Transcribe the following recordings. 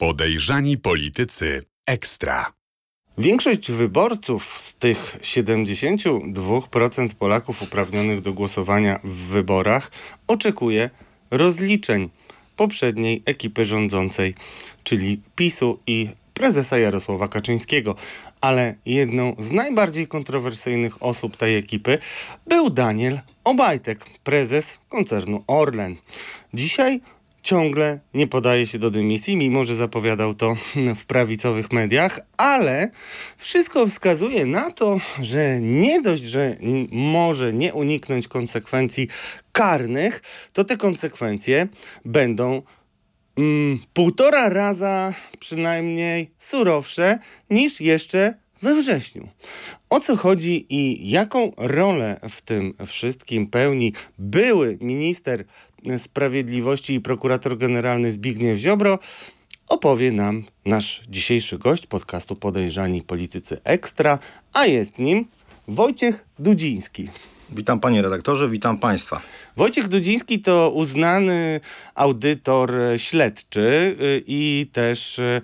Podejrzani politycy ekstra. Większość wyborców z tych 72% Polaków uprawnionych do głosowania w wyborach oczekuje rozliczeń poprzedniej ekipy rządzącej, czyli PiSu i prezesa Jarosława Kaczyńskiego. Ale jedną z najbardziej kontrowersyjnych osób tej ekipy był Daniel Obajtek, prezes koncernu Orlen. Dzisiaj ciągle nie podaje się do dymisji, mimo że zapowiadał to w prawicowych mediach, ale wszystko wskazuje na to, że nie dość, że może nie uniknąć konsekwencji karnych, to te konsekwencje będą mm, półtora raza przynajmniej surowsze niż jeszcze we wrześniu. O co chodzi i jaką rolę w tym wszystkim pełni były minister Sprawiedliwości i prokurator generalny Zbigniew Ziobro, opowie nam nasz dzisiejszy gość podcastu Podejrzani Politycy Ekstra, a jest nim Wojciech Dudziński. Witam panie redaktorze, witam państwa. Wojciech Dudziński to uznany audytor śledczy y, i też y,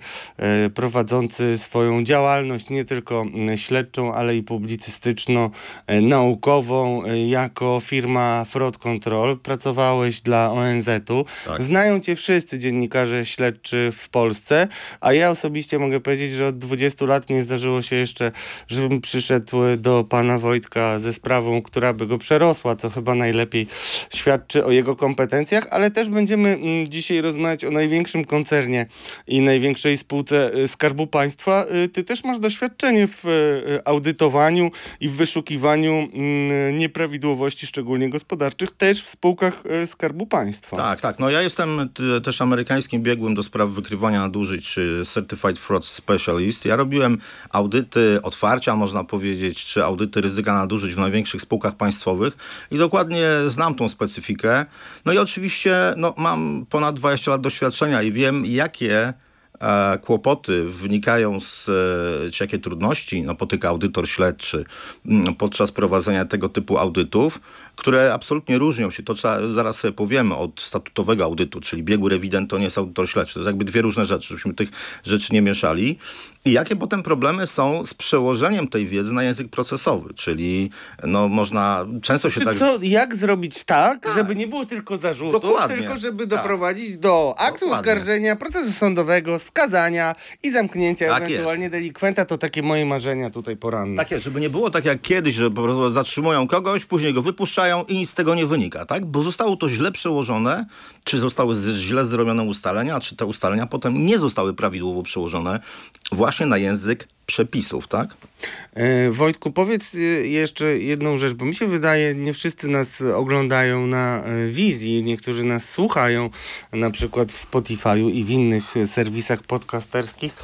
y, prowadzący swoją działalność nie tylko śledczą, ale i publicystyczno-naukową jako firma Fraud Control. Pracowałeś dla ONZ-u. Tak. Znają cię wszyscy dziennikarze śledczy w Polsce, a ja osobiście mogę powiedzieć, że od 20 lat nie zdarzyło się jeszcze, żebym przyszedł do pana Wojtka ze sprawą, która by go przerosła, co chyba najlepiej świadczy o jego kompetencjach, ale też będziemy mm, dzisiaj rozmawiać o największym koncernie i największej spółce y, Skarbu Państwa. Y, ty też masz doświadczenie w y, audytowaniu i w wyszukiwaniu mm, nieprawidłowości, szczególnie gospodarczych, też w spółkach Skarbu Państwa. Tak, tak. No ja jestem też amerykańskim biegłym do spraw wykrywania nadużyć, Certified Fraud Specialist. Ja robiłem audyty otwarcia, można powiedzieć, czy audyty ryzyka nadużyć w największych spółkach państwowych i dokładnie znam tą specyfikę. No i oczywiście no, mam ponad 20 lat doświadczenia i wiem, jakie e, kłopoty wynikają z, e, czy jakie trudności napotyka audytor śledczy m, podczas prowadzenia tego typu audytów, które absolutnie różnią się, to trzeba, zaraz sobie powiemy, od statutowego audytu, czyli biegły rewident to nie jest audytor śledczy. To jest jakby dwie różne rzeczy, żebyśmy tych rzeczy nie mieszali. I jakie potem problemy są z przełożeniem tej wiedzy na język procesowy, czyli no można, często się Czy tak... Co, jak zrobić tak, tak, żeby nie było tylko zarzutów, Dokładnie. tylko żeby tak. doprowadzić do aktu Dokładnie. oskarżenia, procesu sądowego, skazania i zamknięcia tak ewentualnie jest. delikwenta. To takie moje marzenia tutaj poranne. Tak jest, żeby nie było tak jak kiedyś, że po prostu zatrzymują kogoś, później go wypuszczają, i nic z tego nie wynika, tak? Bo zostało to źle przełożone, czy zostały źle zrobione ustalenia, czy te ustalenia potem nie zostały prawidłowo przełożone właśnie na język przepisów, tak? E, Wojtku, powiedz e, jeszcze jedną rzecz, bo mi się wydaje, nie wszyscy nas oglądają na e, wizji, niektórzy nas słuchają, na przykład w Spotify'u i w innych serwisach podcasterskich.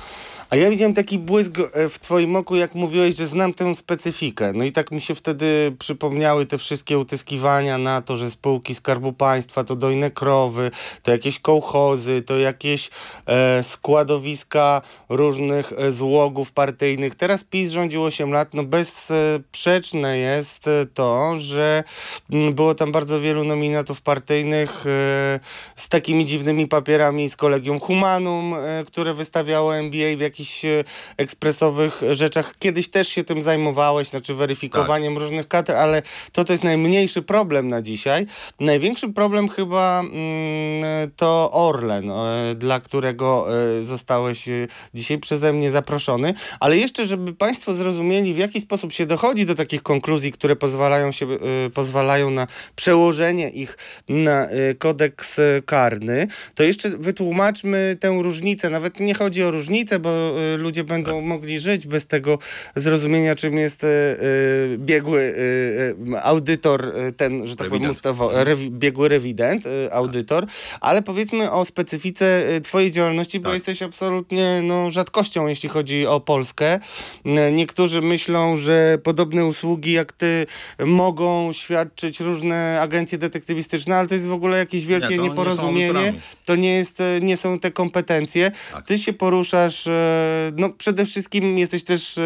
A ja widziałem taki błysk e, w twoim oku, jak mówiłeś, że znam tę specyfikę. No i tak mi się wtedy przypomniały te wszystkie utyskiwania na to, że spółki Skarbu Państwa to dojne krowy, to jakieś kołchozy, to jakieś e, składowiska różnych e, złogów partyjnych. Teraz PiS rządził 8 lat. No bezsprzeczne jest to, że mm, było tam bardzo wielu nominatów partyjnych e, z takimi dziwnymi papierami z Kolegium Humanum, e, które wystawiało NBA w jakiś jakichś e, ekspresowych rzeczach. Kiedyś też się tym zajmowałeś, znaczy weryfikowaniem tak. różnych kadr, ale to to jest najmniejszy problem na dzisiaj. Największy problem chyba mm, to Orlen, e, dla którego e, zostałeś dzisiaj przeze mnie zaproszony. Ale jeszcze, żeby Państwo zrozumieli, w jaki sposób się dochodzi do takich konkluzji, które pozwalają, się, pozwalają na przełożenie ich na kodeks karny, to jeszcze wytłumaczmy tę różnicę. Nawet nie chodzi o różnicę, bo Y, ludzie będą tak. mogli żyć bez tego zrozumienia, czym jest y, y, biegły audytor, ten, że tak powiem, ustawo, rewi, biegły rewident, audytor, ale powiedzmy o specyfice twojej działalności, bo tak. jesteś absolutnie no, rzadkością, jeśli chodzi o Polskę. Niektórzy myślą, że podobne usługi jak ty mogą świadczyć różne agencje detektywistyczne, ale to jest w ogóle jakieś wielkie nie, nieporozumienie. Nie to nie, jest, nie są te kompetencje. Tak. Ty się poruszasz no przede wszystkim jesteś też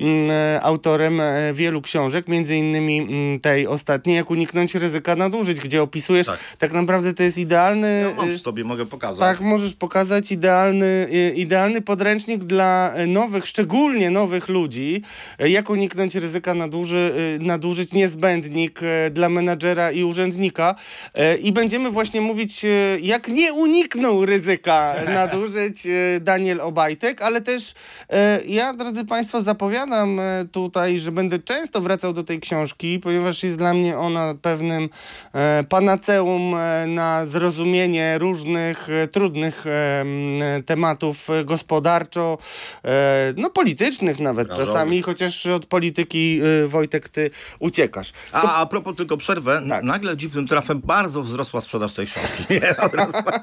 mm, autorem wielu książek, między innymi mm, tej ostatniej, jak uniknąć ryzyka nadużyć, gdzie opisujesz, tak, tak naprawdę to jest idealny... Ja mam sobie, mogę pokazać. Tak, możesz pokazać idealny, idealny podręcznik dla nowych, szczególnie nowych ludzi, jak uniknąć ryzyka naduży, nadużyć, niezbędnik dla menadżera i urzędnika. I będziemy właśnie mówić, jak nie uniknął ryzyka nadużyć Daniel Obajtek, ale też ja, drodzy Państwo, zapowiadam tutaj, że będę często wracał do tej książki, ponieważ jest dla mnie ona pewnym e, panaceum e, na zrozumienie różnych e, trudnych tematów gospodarczo, no politycznych nawet czasami, chociaż od polityki Wojtek ty uciekasz. To... A, a propos tylko przerwę, tak. nagle dziwnym trafem bardzo wzrosła sprzedaż tej książki. Nie,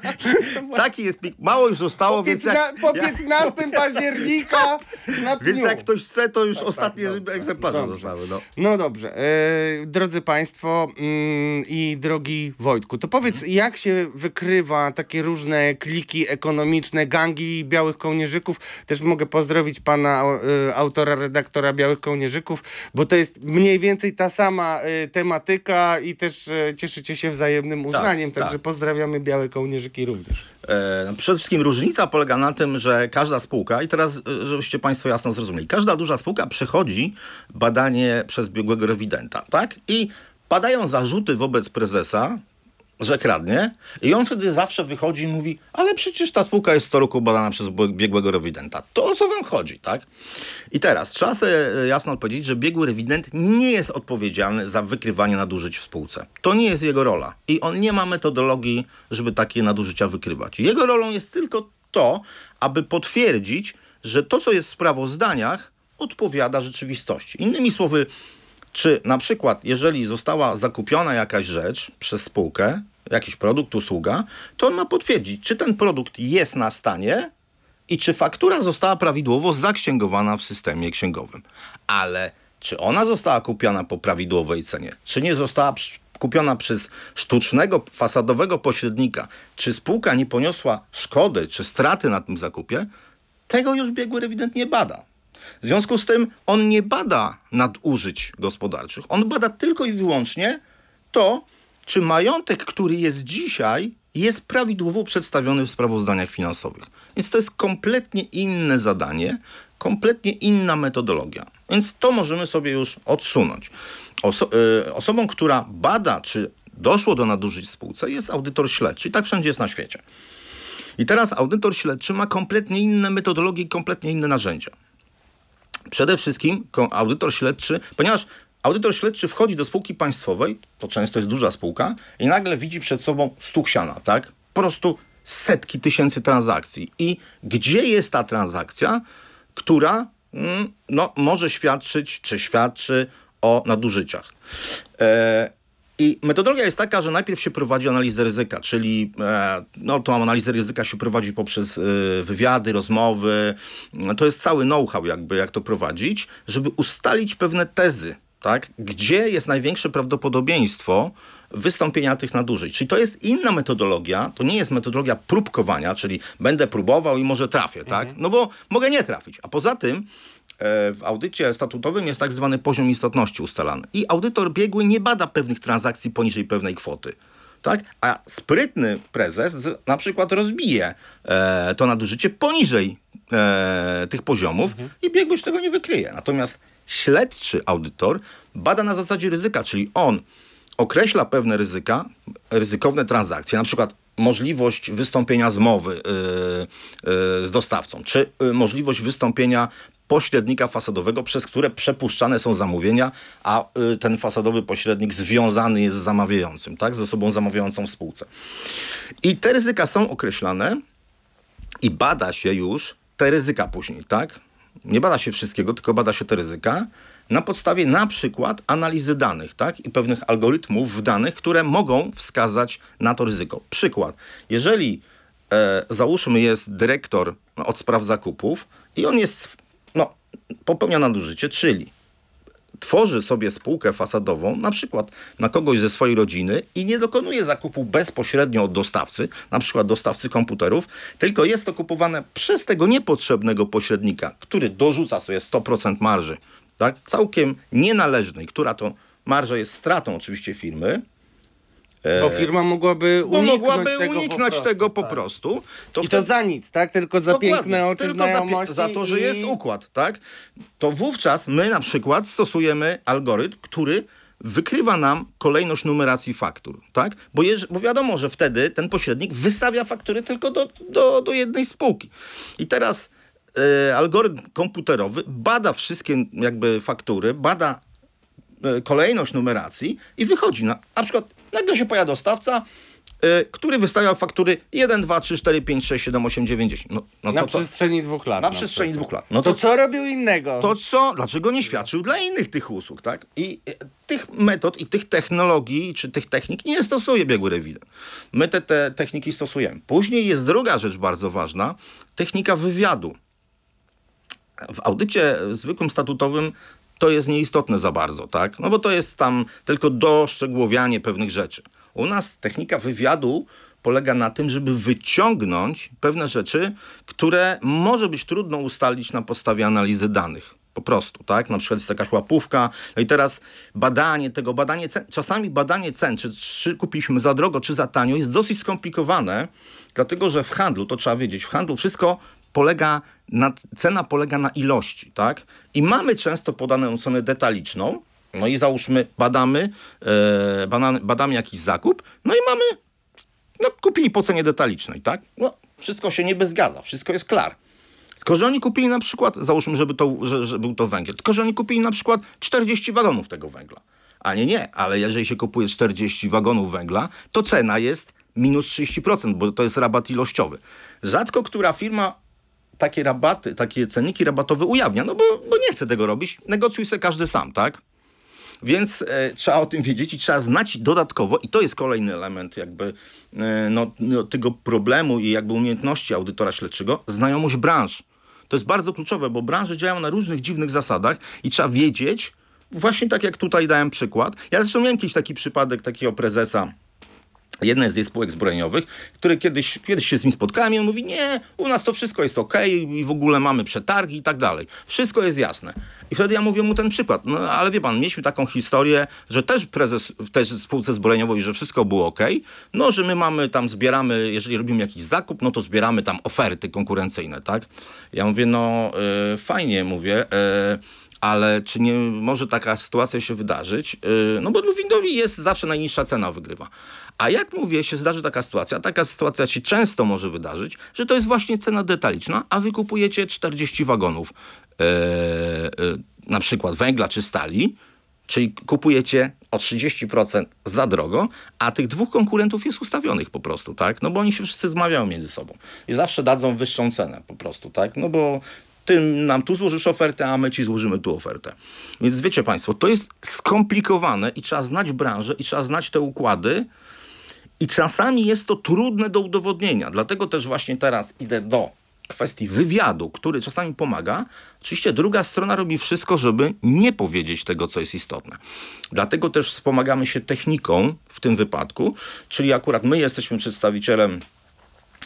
Taki jest pik. Mało już zostało, po więc jak... Po 15 jak... października na dniu. Więc jak ktoś chce, to już tak, ostatnie tak, egzemplarze dobrze. zostały. No, no dobrze. E, drodzy Państwo mm, i drogi Wojtku, to powiedz, mhm. jak się wykrywa takie różne kliki ekonomiczne, gangi białych kołnierzyków? Też mogę pozdrowić pana e, autora, redaktora Białych Kołnierzyków, bo to jest mniej więcej ta sama e, tematyka i też e, cieszycie się wzajemnym tak, uznaniem, tak, także tak. pozdrawiamy Białe Kołnierzyki również. E, przede wszystkim różnica polega na tym, że każda spółka, i teraz e, żebyście Państwo jasno zrozumieli, każda duża spółka przechodzi badanie przez biegłego rewidenta, tak? I padają zarzuty wobec prezesa, że kradnie i on wtedy zawsze wychodzi i mówi, ale przecież ta spółka jest co roku badana przez biegłego rewidenta. To o co wam chodzi, tak? I teraz trzeba sobie e, jasno odpowiedzieć, że biegły rewident nie jest odpowiedzialny za wykrywanie nadużyć w spółce. To nie jest jego rola i on nie ma metodologii, żeby takie nadużycia wykrywać. Jego rolą jest tylko to, aby potwierdzić, że to, co jest w sprawozdaniach, odpowiada rzeczywistości. Innymi słowy, czy na przykład, jeżeli została zakupiona jakaś rzecz przez spółkę, jakiś produkt, usługa, to on ma potwierdzić, czy ten produkt jest na stanie i czy faktura została prawidłowo zaksięgowana w systemie księgowym. Ale czy ona została kupiona po prawidłowej cenie, czy nie została kupiona przez sztucznego, fasadowego pośrednika, czy spółka nie poniosła szkody czy straty na tym zakupie, tego już biegły rewident nie bada. W związku z tym on nie bada nadużyć gospodarczych. On bada tylko i wyłącznie to, czy majątek, który jest dzisiaj, jest prawidłowo przedstawiony w sprawozdaniach finansowych. Więc to jest kompletnie inne zadanie, kompletnie inna metodologia. Więc to możemy sobie już odsunąć. Oso y osobą, która bada, czy doszło do nadużyć w spółce, jest audytor śledczy. I tak wszędzie jest na świecie. I teraz audytor śledczy ma kompletnie inne metodologie i kompletnie inne narzędzia. Przede wszystkim audytor śledczy, ponieważ audytor śledczy wchodzi do spółki państwowej, to często jest duża spółka, i nagle widzi przed sobą stuksiana, tak? Po prostu setki tysięcy transakcji. I gdzie jest ta transakcja, która mm, no, może świadczyć, czy świadczy o nadużyciach. E, i metodologia jest taka, że najpierw się prowadzi analizę ryzyka, czyli e, no, tą analizę ryzyka się prowadzi poprzez e, wywiady, rozmowy. To jest cały know-how, jakby jak to prowadzić, żeby ustalić pewne tezy, tak? gdzie jest największe prawdopodobieństwo wystąpienia tych nadużyć. Czyli to jest inna metodologia, to nie jest metodologia próbkowania, czyli będę próbował i może trafię, tak? Mhm. No bo mogę nie trafić. A poza tym E, w audycie statutowym jest tak zwany poziom istotności ustalany. I audytor biegły nie bada pewnych transakcji poniżej pewnej kwoty. Tak? A sprytny prezes na przykład rozbije e, to nadużycie poniżej e, tych poziomów mhm. i biegłość tego nie wykryje. Natomiast śledczy audytor bada na zasadzie ryzyka, czyli on określa pewne ryzyka, ryzykowne transakcje, na przykład możliwość wystąpienia zmowy yy, yy, z dostawcą, czy yy, możliwość wystąpienia pośrednika fasadowego, przez które przepuszczane są zamówienia, a y, ten fasadowy pośrednik związany jest z zamawiającym, tak, z osobą zamawiającą w spółce. I te ryzyka są określane i bada się już te ryzyka później, tak? Nie bada się wszystkiego, tylko bada się te ryzyka na podstawie na przykład analizy danych, tak? I pewnych algorytmów w danych, które mogą wskazać na to ryzyko. Przykład. Jeżeli e, załóżmy jest dyrektor od spraw zakupów i on jest no, popełnia nadużycie, czyli tworzy sobie spółkę fasadową, na przykład na kogoś ze swojej rodziny i nie dokonuje zakupu bezpośrednio od dostawcy, na przykład dostawcy komputerów, tylko jest to kupowane przez tego niepotrzebnego pośrednika, który dorzuca sobie 100% marży, tak? całkiem nienależnej, która to marża jest stratą oczywiście firmy, Bo firma mogłaby uniknąć mogłaby tego uniknąć po tego po tak. prostu. To I wtedy- to za nic, tak? Tylko za Dokładnie. piękne oczy, Tylko za, znajomości. za to, że i... jest układ, tak? To wówczas my na przykład stosujemy algorytm, który wykrywa nam kolejność numeracji faktur, tak? Bo, jeż, bo wiadomo, że wtedy ten pośrednik wystawia faktury tylko do, do, do jednej spółki. I teraz e, algorytm komputerowy bada wszystkie jakby faktury, bada e, kolejność numeracji i wychodzi na, na przykład nagle się pojawia dostawca, e, który wystawia faktury 1, 2, 3, 4, 5, 6, 7, 8, 9, 10. No, no Na co- przestrzeni dwóch lat. na przestrzeni dwóch lat. No To to, co robił innego? to co, dlaczego nie świadczył dla innych tych usług, tak? I e, tych metod i tych technologii, czy tych technik nie stosuje biegły rewident. My te, te techniki stosujemy. Później jest druga rzecz bardzo ważna, technika wywiadu. W audycie zwykłym statutowym to jest nieistotne za bardzo, tak? No bo to jest tam tylko doszczegółowianie pewnych rzeczy. U nas technika wywiadu polega na tym, żeby wyciągnąć pewne rzeczy, które może być trudno ustalić na podstawie analizy danych. Po prostu, tak? Na przykład jest jakaś łapówka. No i teraz badanie tego, badanie cen, czasami badanie cen, czy, czy kupiliśmy za drogo, czy za tanio, jest dosyć skomplikowane, dlatego że w handlu, to trzeba wiedzieć, w handlu wszystko polega na, cena polega na ilości, tak? I mamy często podaną cenę detaliczną, no i załóżmy, badamy, e, badamy, badamy jakiś zakup, no i mamy, no kupili po cenie detalicznej, tak? No, wszystko się niby zgadza, wszystko jest klar. Tylko, że oni kupili na przykład, załóżmy, żeby to, że, że był to węgiel, tylko, że oni kupili na przykład 40 wagonów tego węgla. A nie, nie, ale jeżeli się kupuje 40 wagonów węgla, to cena jest minus 30%, bo to jest rabat ilościowy. Rzadko która firma takie rabaty, takie cenniki rabatowe ujawnia, no bo, bo nie chce tego robić, negocjuj se każdy sam, tak? Więc e, trzeba o tym wiedzieć i trzeba znać dodatkowo, i to jest kolejny element jakby e, no, no, tego problemu i jakby umiejętności audytora śledczego, znajomość branż. To jest bardzo kluczowe, bo branże działają na różnych dziwnych zasadach i trzeba wiedzieć, właśnie tak jak tutaj dałem przykład. Ja zresztą miałem kiedyś taki przypadek takiego prezesa jednej z jej spółek zbrojeniowych, który kiedyś, kiedyś się z nim spotkałem i on mówi, nie, u nas to wszystko jest ok i w ogóle mamy przetargi i tak dalej. Wszystko jest jasne. I wtedy ja mówię mu ten przykład. No ale wie pan, mieliśmy taką historię, że też prezes w tej spółce zbrojeniowej, że wszystko było ok, no że my mamy tam, zbieramy, jeżeli robimy jakiś zakup, no to zbieramy tam oferty konkurencyjne, tak? Ja mówię, no y, fajnie, mówię, y, ale czy nie może taka sytuacja się wydarzyć? Yy, No bo windowi jest zawsze najniższa cena wygrywa. A jak mówię, się zdarzy taka sytuacja, taka sytuacja się często może wydarzyć, że to jest właśnie cena detaliczna, a wy kupujecie 40 wagonów yy, yy, na przykład węgla czy stali, czyli kupujecie o 30% za drogo, a tych dwóch konkurentów jest ustawionych po prostu, tak? No bo oni się wszyscy zmawiają między sobą i zawsze dadzą wyższą cenę po prostu, tak? No bo ty nam tu złożysz ofertę, a my ci złożymy tu ofertę. Więc wiecie Państwo, to jest skomplikowane i trzeba znać branżę i trzeba znać te układy. I czasami jest to trudne do udowodnienia. Dlatego też właśnie teraz idę do kwestii wywiadu, który czasami pomaga. Oczywiście druga strona robi wszystko, żeby nie powiedzieć tego, co jest istotne. Dlatego też wspomagamy się techniką w tym wypadku, czyli akurat my jesteśmy przedstawicielem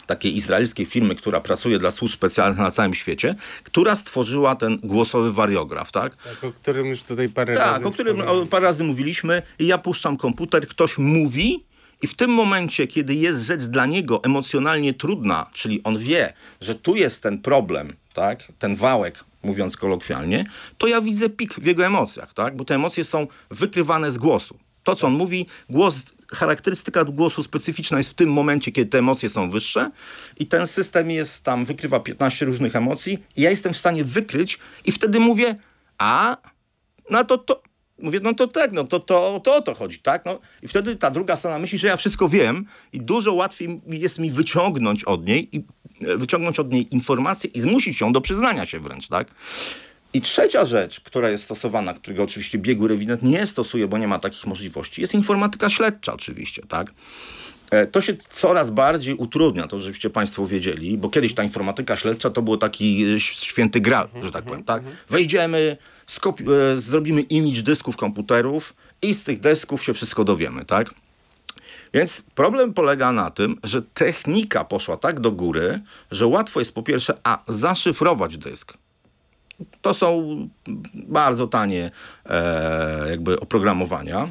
takiej izraelskiej firmy, która pracuje dla służb specjalnych na całym świecie, która stworzyła ten głosowy wariograf, tak? Tak, o którym już tutaj parę razy Tak, o którym wspomniałem. parę razy mówiliśmy ja puszczam komputer, ktoś mówi i w tym momencie, kiedy jest rzecz dla niego emocjonalnie trudna, czyli on wie, że tu jest ten problem, tak, ten wałek, mówiąc kolokwialnie, to ja widzę pik w jego emocjach, tak, bo te emocje są wykrywane z głosu. To, co on mówi, głos, charakterystyka głosu specyficzna jest w tym momencie, kiedy te emocje są wyższe i ten system jest tam, wykrywa 15 różnych emocji i ja jestem w stanie wykryć i wtedy mówię, a, no to, to, Mówię, no to tak, no to, to, to o to chodzi, tak? No, I wtedy ta druga strona myśli, że ja wszystko wiem i dużo łatwiej jest mi wyciągnąć od niej i e, wyciągnąć od niej informacje i zmusić ją do przyznania się wręcz, tak? I trzecia rzecz, która jest stosowana, którego oczywiście biegły rewident nie stosuje, bo nie ma takich możliwości, jest informatyka śledcza oczywiście, tak? E, to się coraz bardziej utrudnia, to żebyście Państwo wiedzieli, bo kiedyś ta informatyka śledcza to było taki e, święty gral, że tak powiem. Tak? Wejdziemy, e, zrobimy image dysków komputerów i z tych dysków się wszystko dowiemy. Tak? Więc problem polega na tym, że technika poszła tak do góry, że łatwo jest po pierwsze, a zaszyfrować dysk. To są bardzo tanie e, jakby oprogramowania.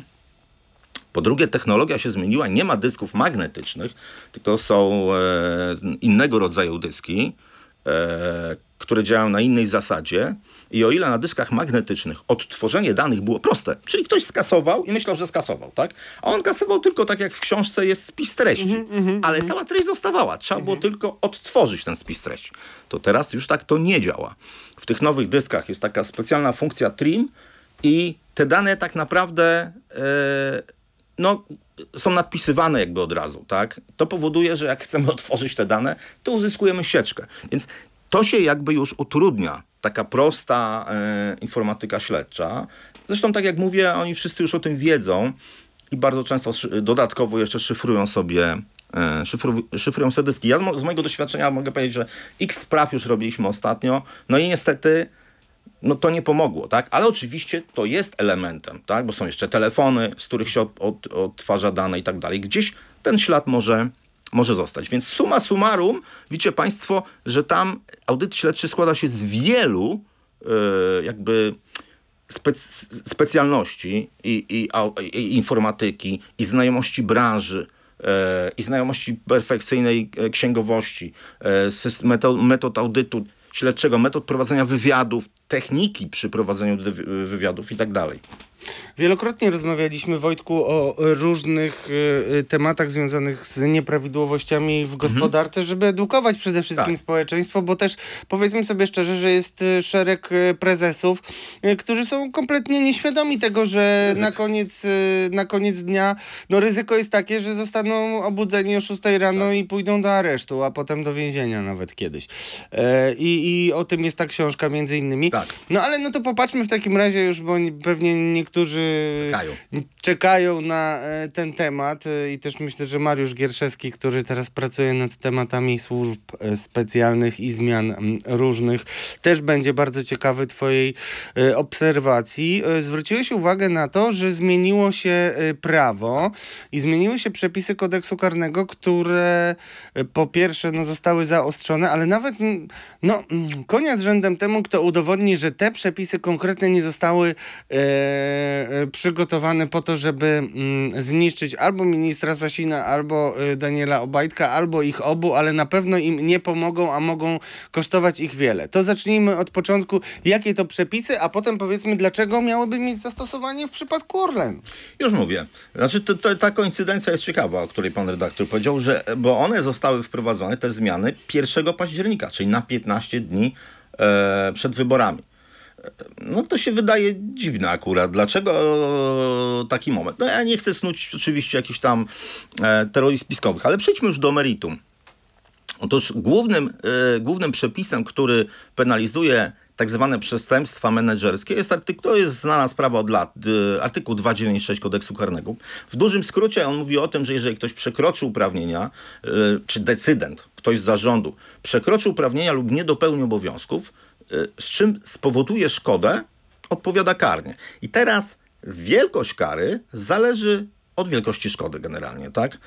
Po drugie, technologia się zmieniła, nie ma dysków magnetycznych, tylko są e, innego rodzaju dyski, e, które działają na innej zasadzie. I o ile na dyskach magnetycznych odtworzenie danych było proste, czyli ktoś skasował i myślał, że skasował, tak? A on kasował tylko tak, jak w książce jest spis treści, ale cała treść zostawała. Trzeba było tylko odtworzyć ten spis treści. To teraz już tak to nie działa. W tych nowych dyskach jest taka specjalna funkcja trim i te dane tak naprawdę e, no, są nadpisywane jakby od razu, tak? To powoduje, że jak chcemy otworzyć te dane, to uzyskujemy sieczkę. Więc to się jakby już utrudnia. Taka prosta e, informatyka śledcza. Zresztą, tak jak mówię, oni wszyscy już o tym wiedzą i bardzo często dodatkowo jeszcze szyfrują sobie e, szyfru, szyfrują sobie dyski. Ja z mojego doświadczenia mogę powiedzieć, że x spraw już robiliśmy ostatnio, no i niestety no to nie pomogło, tak? Ale oczywiście to jest elementem, tak? Bo są jeszcze telefony, z których się od, od, odtwarza dane i tak dalej. Gdzieś ten ślad może, może zostać. Więc suma summarum, widzicie Państwo, że tam audyt śledczy składa się z wielu e, jakby spec- specjalności i, i, i informatyki, i znajomości branży, e, i znajomości perfekcyjnej e, księgowości, metod, metod audytu śledczego, metod prowadzenia wywiadów, techniki przy prowadzeniu wywiadów i tak dalej. Wielokrotnie rozmawialiśmy, Wojtku, o różnych y, y, tematach związanych z nieprawidłowościami w gospodarce, żeby edukować przede wszystkim Tak. społeczeństwo, bo też powiedzmy sobie szczerze, że jest y, szereg y, prezesów, y, którzy są kompletnie nieświadomi tego, że na koniec, y, na koniec dnia no, ryzyko jest takie, że zostaną obudzeni o 6 rano Tak. i pójdą do aresztu, a potem do więzienia nawet kiedyś. E, I, I o tym jest ta książka między innymi. Tak. No ale no to popatrzmy w takim razie już, bo ni- pewnie niektórzy Czekają. czekają na e, ten temat e, i też myślę, że Mariusz Gierszewski, który teraz pracuje nad tematami służb e, specjalnych i zmian różnych, też będzie bardzo ciekawy twojej obserwacji. Zwróciłeś uwagę na to, że zmieniło się prawo i zmieniły się przepisy kodeksu karnego, które po pierwsze no, zostały zaostrzone, ale nawet no, konia z rzędem temu, kto udowodni, że te przepisy konkretnie nie zostały e, e, przygotowane po to, żeby mm, zniszczyć albo ministra Sasina, albo e, Daniela Obajtka, albo ich obu, ale na pewno im nie pomogą, a mogą kosztować ich wiele. To zacznijmy od początku, jakie to przepisy, a potem powiedzmy, dlaczego miałyby mieć zastosowanie w przypadku Orlenu. Już mówię. Znaczy, to, to, ta koincydencja jest ciekawa, o której pan redaktor powiedział, że bo one zostały wprowadzone, te zmiany, 1 października, czyli na 15 dni e, przed wyborami. No to się wydaje dziwne akurat. Dlaczego taki moment? No ja nie chcę snuć oczywiście jakichś tam e, teorii spiskowych, ale przejdźmy już do meritum. Otóż głównym, e, głównym przepisem, który penalizuje tak zwane przestępstwa menedżerskie jest artykuł, to jest znana sprawa od lat, artykuł 296 kodeksu karnego. W dużym skrócie on mówi o tym, że jeżeli ktoś przekroczy uprawnienia, e, czy decydent, ktoś z zarządu, przekroczy uprawnienia lub nie dopełni obowiązków, z czym spowoduje szkodę, odpowiada karnie. I teraz wielkość kary zależy od wielkości szkody generalnie, tak?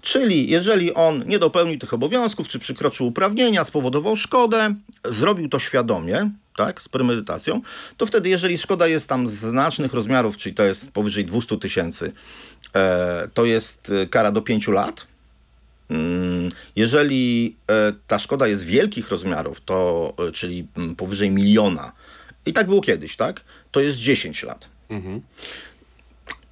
Czyli jeżeli on nie dopełnił tych obowiązków, czy przekroczył uprawnienia, spowodował szkodę, zrobił to świadomie, tak, z premedytacją, to wtedy jeżeli szkoda jest tam znacznych rozmiarów, czyli to jest powyżej 200 tysięcy, e, to jest e, kara do 5 lat. Mm, Jeżeli e, ta szkoda jest wielkich rozmiarów, to e, czyli mm, powyżej miliona, i tak było kiedyś, tak? To jest 10 lat.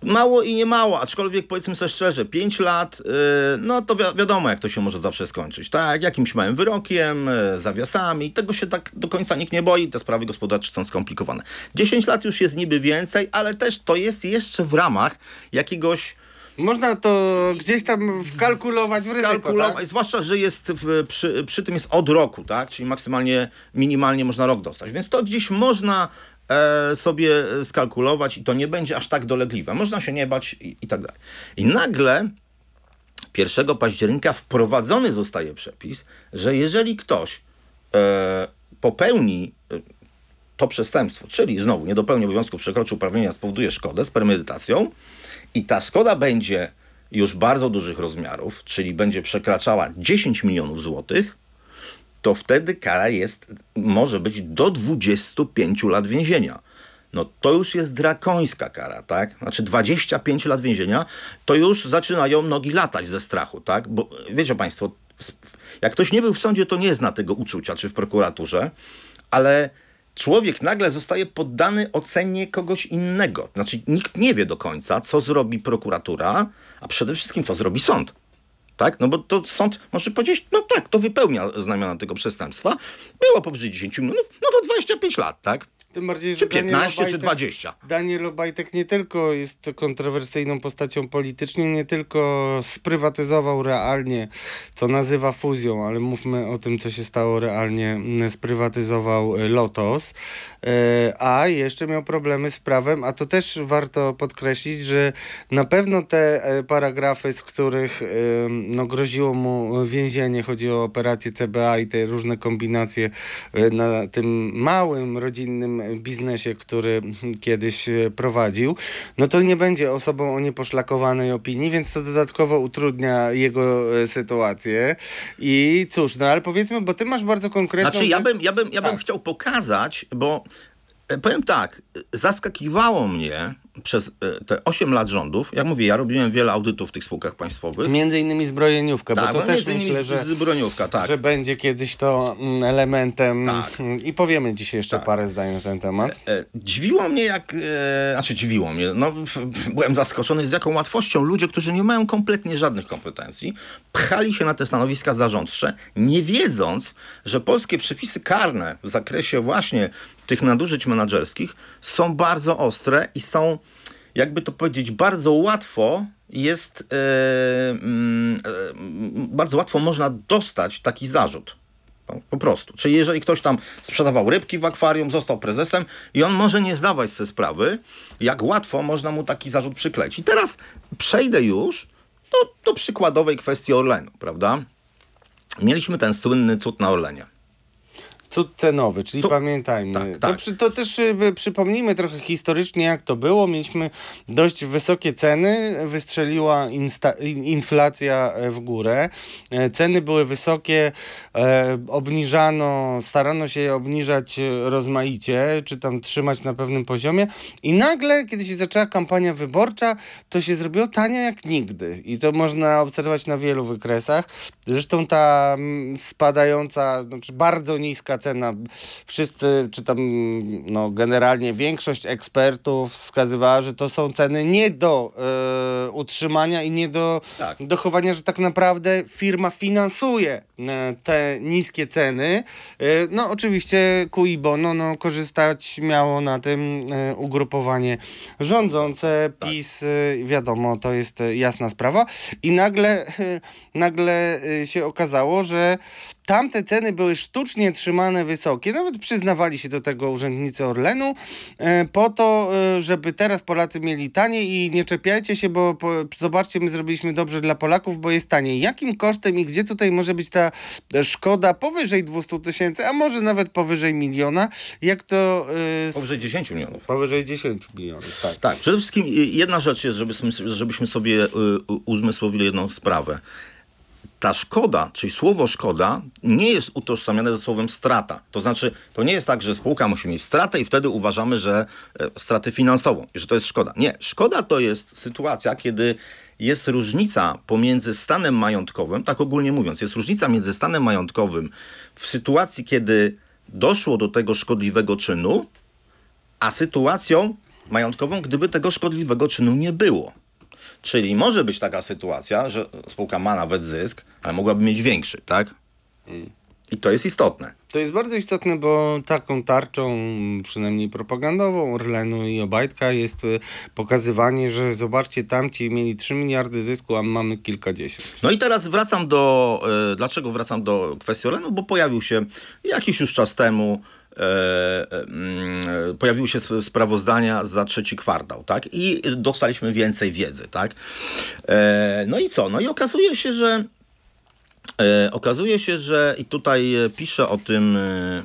Mało i nie mało, aczkolwiek powiedzmy sobie szczerze, 5 lat, yy, no to wi- wiadomo, jak to się może zawsze skończyć. Tak, jakimś małym wyrokiem, zawiasami, tego się tak do końca nikt nie boi, te sprawy gospodarcze są skomplikowane. 10 lat już jest niby więcej, ale też to jest jeszcze w ramach jakiegoś Można to gdzieś tam wkalkulować w ryzyko, tak? zwłaszcza, że jest w, przy, przy tym jest od roku, tak? Czyli maksymalnie, minimalnie można rok dostać. Więc to gdzieś można e, sobie skalkulować i to nie będzie aż tak dolegliwe. Można się nie bać i, i tak dalej. I nagle 1 października wprowadzony zostaje przepis, że jeżeli ktoś e, popełni e, to przestępstwo, czyli znowu nie dopełni obowiązku, przekroczy uprawnienia, spowoduje szkodę z premedytacją i ta szkoda będzie już bardzo dużych rozmiarów, czyli będzie przekraczała 10 milionów złotych, to wtedy kara jest, może być do 25 lat więzienia. No to już jest drakońska kara, tak? Znaczy 25 lat więzienia, to już zaczynają nogi latać ze strachu, tak? Bo wiecie Państwo, jak ktoś nie był w sądzie, to nie zna tego uczucia, czy w prokuraturze, ale człowiek nagle zostaje poddany ocenie kogoś innego. Znaczy nikt nie wie do końca, co zrobi prokuratura, a przede wszystkim co zrobi sąd. Tak? No bo to sąd może powiedzieć, no tak, to wypełnia znamiona tego przestępstwa. Było powyżej 10 milionów, no to 25 lat, tak? Tym bardziej, Czy że Daniel 15, czy Obajtek- 20. Daniel Obajtek nie tylko jest kontrowersyjną postacią polityczną, nie tylko sprywatyzował realnie, co nazywa fuzją, ale mówmy o tym, co się stało realnie, sprywatyzował Lotos, a jeszcze miał problemy z prawem, a to też warto podkreślić, że na pewno te e, paragrafy, z których e, no, groziło mu więzienie, chodzi o operację CBA i te różne kombinacje e, na tym małym, rodzinnym biznesie, który kiedyś e, prowadził, no to nie będzie osobą o nieposzlakowanej opinii, więc to dodatkowo utrudnia jego e, sytuację. I cóż, no ale powiedzmy, bo ty masz bardzo konkretną... Znaczy, ja bym, ja bym, ja bym Tak. chciał pokazać, bo e, powiem tak, e, zaskakiwało mnie przez e, te 8 lat rządów, jak mówię, ja robiłem wiele audytów w tych spółkach państwowych. Między innymi zbrojeniówka, tak, bo to no też myślę, że, z broniówka, tak. że będzie kiedyś to mm, elementem Tak. i powiemy dzisiaj jeszcze Tak. parę zdań na ten temat. E, Dziwiło mnie, jak. E, znaczy, dziwiło mnie. No, byłem zaskoczony, z jaką łatwością ludzie, którzy nie mają kompletnie żadnych kompetencji, pchali się na te stanowiska zarządcze, nie wiedząc, że polskie przepisy karne w zakresie właśnie tych nadużyć menedżerskich są bardzo ostre i są, jakby to powiedzieć, bardzo łatwo jest. E, mm, bardzo łatwo można dostać taki zarzut. No, Po prostu. Czyli jeżeli ktoś tam sprzedawał rybki w akwarium, został prezesem i on może nie zdawać sobie sprawy, jak łatwo można mu taki zarzut przykleić. I teraz przejdę już do, do przykładowej kwestii Orlenu, prawda? Mieliśmy ten słynny cud na Orlenie. Cud cenowy, czyli To- pamiętajmy. tak, To, tak. przy, to też y, przypomnijmy trochę historycznie, jak to było. Mieliśmy dość wysokie ceny, wystrzeliła insta, in- inflacja e, w górę. E, Ceny były wysokie, e, obniżano, starano się je obniżać e, rozmaicie, czy tam trzymać na pewnym poziomie. I nagle, kiedy się zaczęła kampania wyborcza, to się zrobiło tanie jak nigdy. I to można obserwować na wielu wykresach. Zresztą ta mm, spadająca, znaczy bardzo niska cena, wszyscy, czy tam no, generalnie większość ekspertów wskazywała, że to są ceny nie do e, utrzymania i nie do Tak. dochowania, że tak naprawdę firma finansuje e, te niskie ceny. E, no oczywiście Kui Bono no, korzystać miało na tym ugrupowanie rządzące, PiS, e, wiadomo, to jest jasna sprawa. I nagle, nagle się okazało, że tamte ceny były sztucznie trzymane wysokie, nawet przyznawali się do tego urzędnicy Orlenu, e, po to, e, żeby teraz Polacy mieli taniej i nie czepiajcie się, bo po, zobaczcie, my zrobiliśmy dobrze dla Polaków, bo jest taniej. Jakim kosztem i gdzie tutaj może być ta szkoda powyżej 200 tysięcy, a może nawet powyżej miliona, jak to... s- Powyżej 10 milionów. Powyżej 10 milionów, tak. Tak, przede wszystkim y, jedna rzecz jest, żebyśmy, żebyśmy sobie y, uzmysłowili jedną sprawę. Ta szkoda, czyli słowo szkoda, nie jest utożsamiane ze słowem strata. To znaczy, to nie jest tak, że spółka musi mieć stratę i wtedy uważamy, że e, stratę finansową że to jest szkoda. Nie, szkoda to jest sytuacja, kiedy jest różnica pomiędzy stanem majątkowym, tak ogólnie mówiąc, jest różnica między stanem majątkowym w sytuacji, kiedy doszło do tego szkodliwego czynu, a sytuacją majątkową, gdyby tego szkodliwego czynu nie było. Czyli może być taka sytuacja, że spółka ma nawet zysk, ale mogłaby mieć większy, tak? I to jest istotne. To jest bardzo istotne, bo taką tarczą, przynajmniej propagandową Orlenu i Obajtka jest y, pokazywanie, że zobaczcie, tamci mieli 3 miliardy zysku, a mamy kilkadziesiąt. No i teraz wracam do. E, dlaczego wracam do kwestii Orlenu? Bo pojawił się jakiś już czas temu mm, pojawiły się sp- sprawozdania za trzeci kwartał, tak? I dostaliśmy więcej wiedzy, tak? E, no i co? No i okazuje się, że E, okazuje się, że i tutaj e, pisze o tym, e,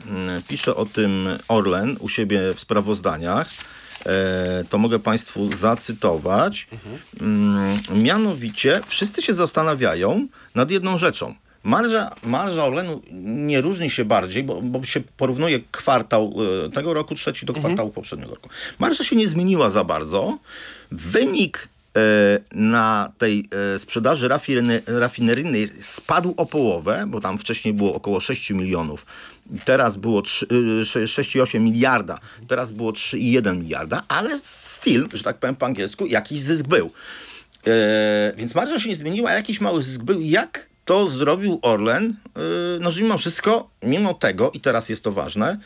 m, pisze o tym Orlen u siebie w sprawozdaniach. E, to mogę Państwu zacytować. Mm, Mianowicie wszyscy się zastanawiają nad jedną rzeczą. Marża, marża Orlenu nie różni się bardziej, bo, bo się porównuje kwartał e, tego roku trzeci do kwartału poprzedniego roku. Marża się nie zmieniła za bardzo. Wynik e, na tej e, sprzedaży rafine- rafineryjnej spadł o połowę, bo tam wcześniej było około 6 milionów. Teraz było trzy- y, sze- 6,8 miliarda, teraz było 3,1 miliarda, ale still, że tak powiem po angielsku, jakiś zysk był. Więc marża się nie zmieniła, jakiś mały zysk był. Jak to zrobił Orlen? E, no, że mimo wszystko, mimo tego, i teraz jest to ważne,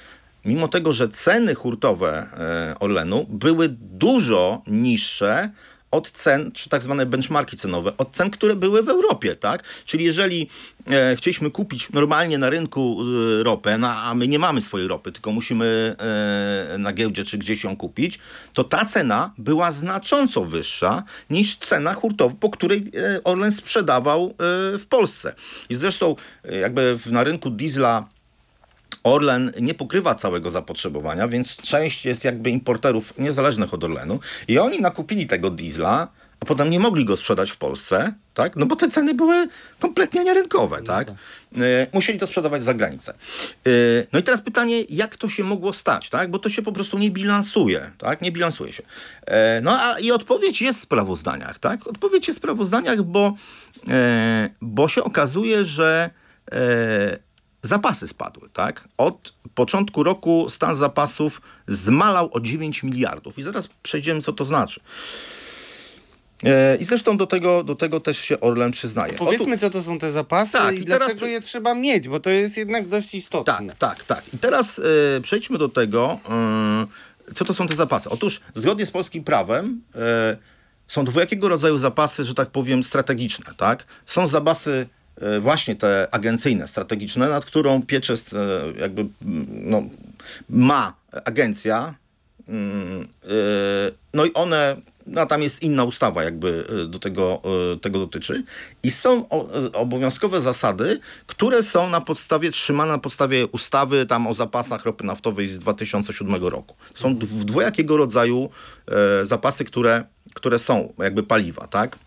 mimo tego, że ceny hurtowe e, Orlenu były dużo niższe od cen, czy tak zwane benchmarki cenowe, od cen, które były w Europie, tak? Czyli jeżeli e, chcieliśmy kupić normalnie na rynku e, ropę, no, a my nie mamy swojej ropy, tylko musimy e, na giełdzie czy gdzieś ją kupić, to ta cena była znacząco wyższa niż cena hurtowa, po której e, Orlen sprzedawał e, w Polsce. I zresztą e, jakby w, na rynku diesla Orlen nie pokrywa całego zapotrzebowania, więc część jest jakby importerów niezależnych od Orlenu i oni nakupili tego diesla, a potem nie mogli go sprzedać w Polsce, tak? No bo te ceny były kompletnie nierynkowe, tak? E, Musieli to sprzedawać za granicę. E, No i teraz pytanie, jak to się mogło stać, tak? Bo to się po prostu nie bilansuje, tak? Nie bilansuje się. E, No a i odpowiedź jest w sprawozdaniach, tak? Odpowiedź jest w sprawozdaniach, bo, bo się okazuje, że zapasy spadły, tak? Od początku roku stan zapasów zmalał o 9 miliardów. I zaraz przejdziemy, co to znaczy. E, I zresztą do tego, do tego też się Orlen przyznaje. Powiedzmy, co to są te zapasy Tak, i, i teraz- dlaczego je trzeba mieć, bo to jest jednak dość istotne. Tak, tak, tak. I teraz e, przejdźmy do tego, e, co to są te zapasy. Otóż zgodnie z polskim prawem e, są dwojakiego rodzaju zapasy, że tak powiem, strategiczne. Tak? Są zapasy właśnie te agencyjne, strategiczne, nad którą pieczę e, jakby mm, no, ma agencja. Mm, e, No i one, no tam jest inna ustawa jakby e, do tego, e, tego dotyczy. I są e, obowiązkowe zasady, które są na podstawie, trzymane na podstawie ustawy tam o zapasach ropy naftowej z 2007 roku. Są dw- dwojakiego rodzaju e, zapasy, które, które są jakby paliwa, tak?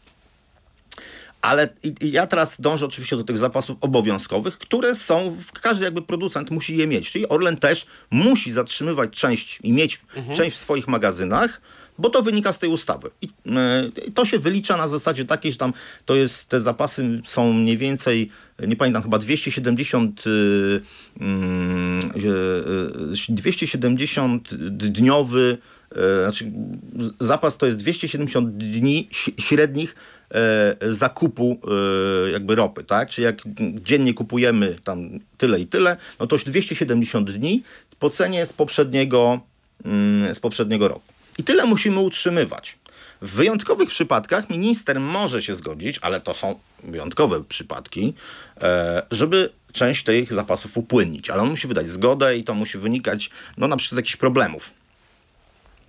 Ale ja teraz dążę oczywiście do tych zapasów obowiązkowych, które są, w- każdy jakby producent musi je mieć. Czyli Orlen też musi zatrzymywać część i mieć część w swoich magazynach, bo to wynika z tej ustawy. I e, to się wylicza na zasadzie takiej, że tam to jest, te zapasy są mniej więcej, nie pamiętam, chyba 270 y, mm, y, 270 dniowy e, znaczy zapas to jest 270 dni średnich e, zakupu e, jakby ropy, tak? Czyli jak dziennie kupujemy tam tyle i tyle, no to już 270 dni po cenie z poprzedniego, mm, z poprzedniego roku. I tyle musimy utrzymywać. W wyjątkowych przypadkach minister może się zgodzić, ale to są wyjątkowe przypadki, e, żeby część tych zapasów upłynnić. Ale on musi wydać zgodę i to musi wynikać no, na przykład z jakichś problemów.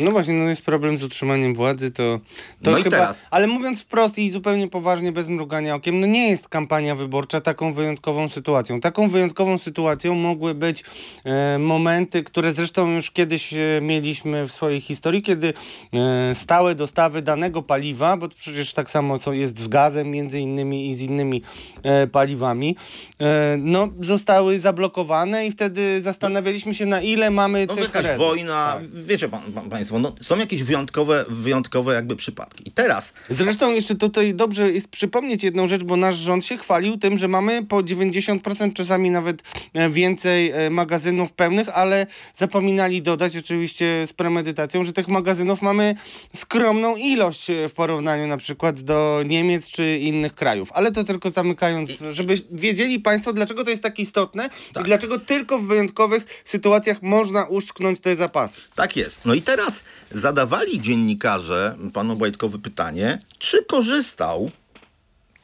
No właśnie, no jest problem z utrzymaniem władzy, to, to No i chyba... teraz? Ale mówiąc wprost i zupełnie poważnie, bez mrugania okiem, no nie jest kampania wyborcza taką wyjątkową sytuacją. Taką wyjątkową sytuacją mogły być e, momenty, które zresztą już kiedyś e, mieliśmy w swojej historii, kiedy e, stałe dostawy danego paliwa, bo to przecież tak samo co jest z gazem między innymi i z innymi e, paliwami, e, no zostały zablokowane i wtedy zastanawialiśmy się na ile mamy No tych rezerw. wojna, Tak. wiecie pan, pan, państwo, no, są jakieś wyjątkowe, wyjątkowe jakby przypadki. I teraz Zresztą jeszcze tutaj dobrze jest przypomnieć jedną rzecz, bo nasz rząd się chwalił tym, że mamy po 90%, czasami nawet e, więcej e, magazynów pełnych, ale zapominali dodać oczywiście z premedytacją, że tych magazynów mamy skromną ilość e, w porównaniu na przykład do Niemiec czy innych krajów. Ale to tylko zamykając, żeby wiedzieli Państwo, dlaczego to jest tak istotne i dlaczego tylko w wyjątkowych sytuacjach można uszczknąć te zapasy. Tak jest. No i teraz zadawali dziennikarze panu Bajtkowi pytanie, czy korzystał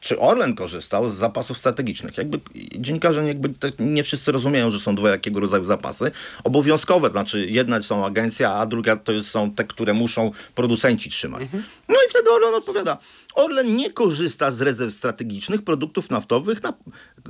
czy Orlen korzystał z zapasów strategicznych. Jakby dziennikarze jakby nie wszyscy rozumieją, że są dwojakiego rodzaju zapasy. Obowiązkowe, znaczy jedna są agencja, a druga to są te, które muszą producenci trzymać. Mhm. No i wtedy Orlen odpowiada, Orlen nie korzysta z rezerw strategicznych produktów naftowych na,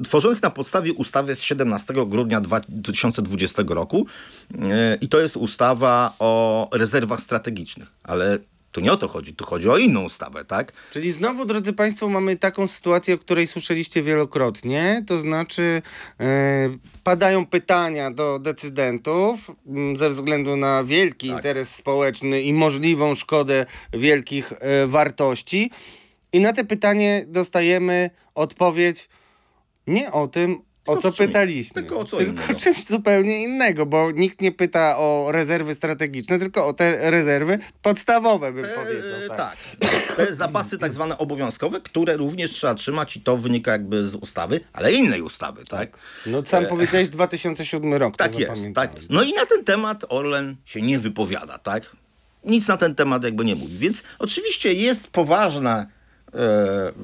tworzonych na podstawie ustawy z 17 grudnia 2020 roku. Yy, I to jest ustawa o rezerwach strategicznych. Ale tu nie o to chodzi, tu chodzi o inną ustawę, tak? Czyli znowu, drodzy Państwo, mamy taką sytuację, o której słyszeliście wielokrotnie, to znaczy yy, padają pytania do decydentów yy, ze względu na wielki tak. interes społeczny i możliwą szkodę wielkich yy, wartości. I na te pytanie dostajemy odpowiedź nie o tym, o co pytaliśmy. Tylko o co tylko innego. czymś zupełnie innego, bo nikt nie pyta o rezerwy strategiczne, tylko o te rezerwy podstawowe, bym e, powiedział. Tak. tak. Te zapasy tak zwane obowiązkowe, które również trzeba trzymać i to wynika jakby z ustawy, ale innej ustawy, tak? No sam e... powiedziałeś 2007 rok. Tak jest, tak jest. No i na ten temat Orlen się nie wypowiada, tak? Nic na ten temat jakby nie mówi. Więc oczywiście jest poważna E,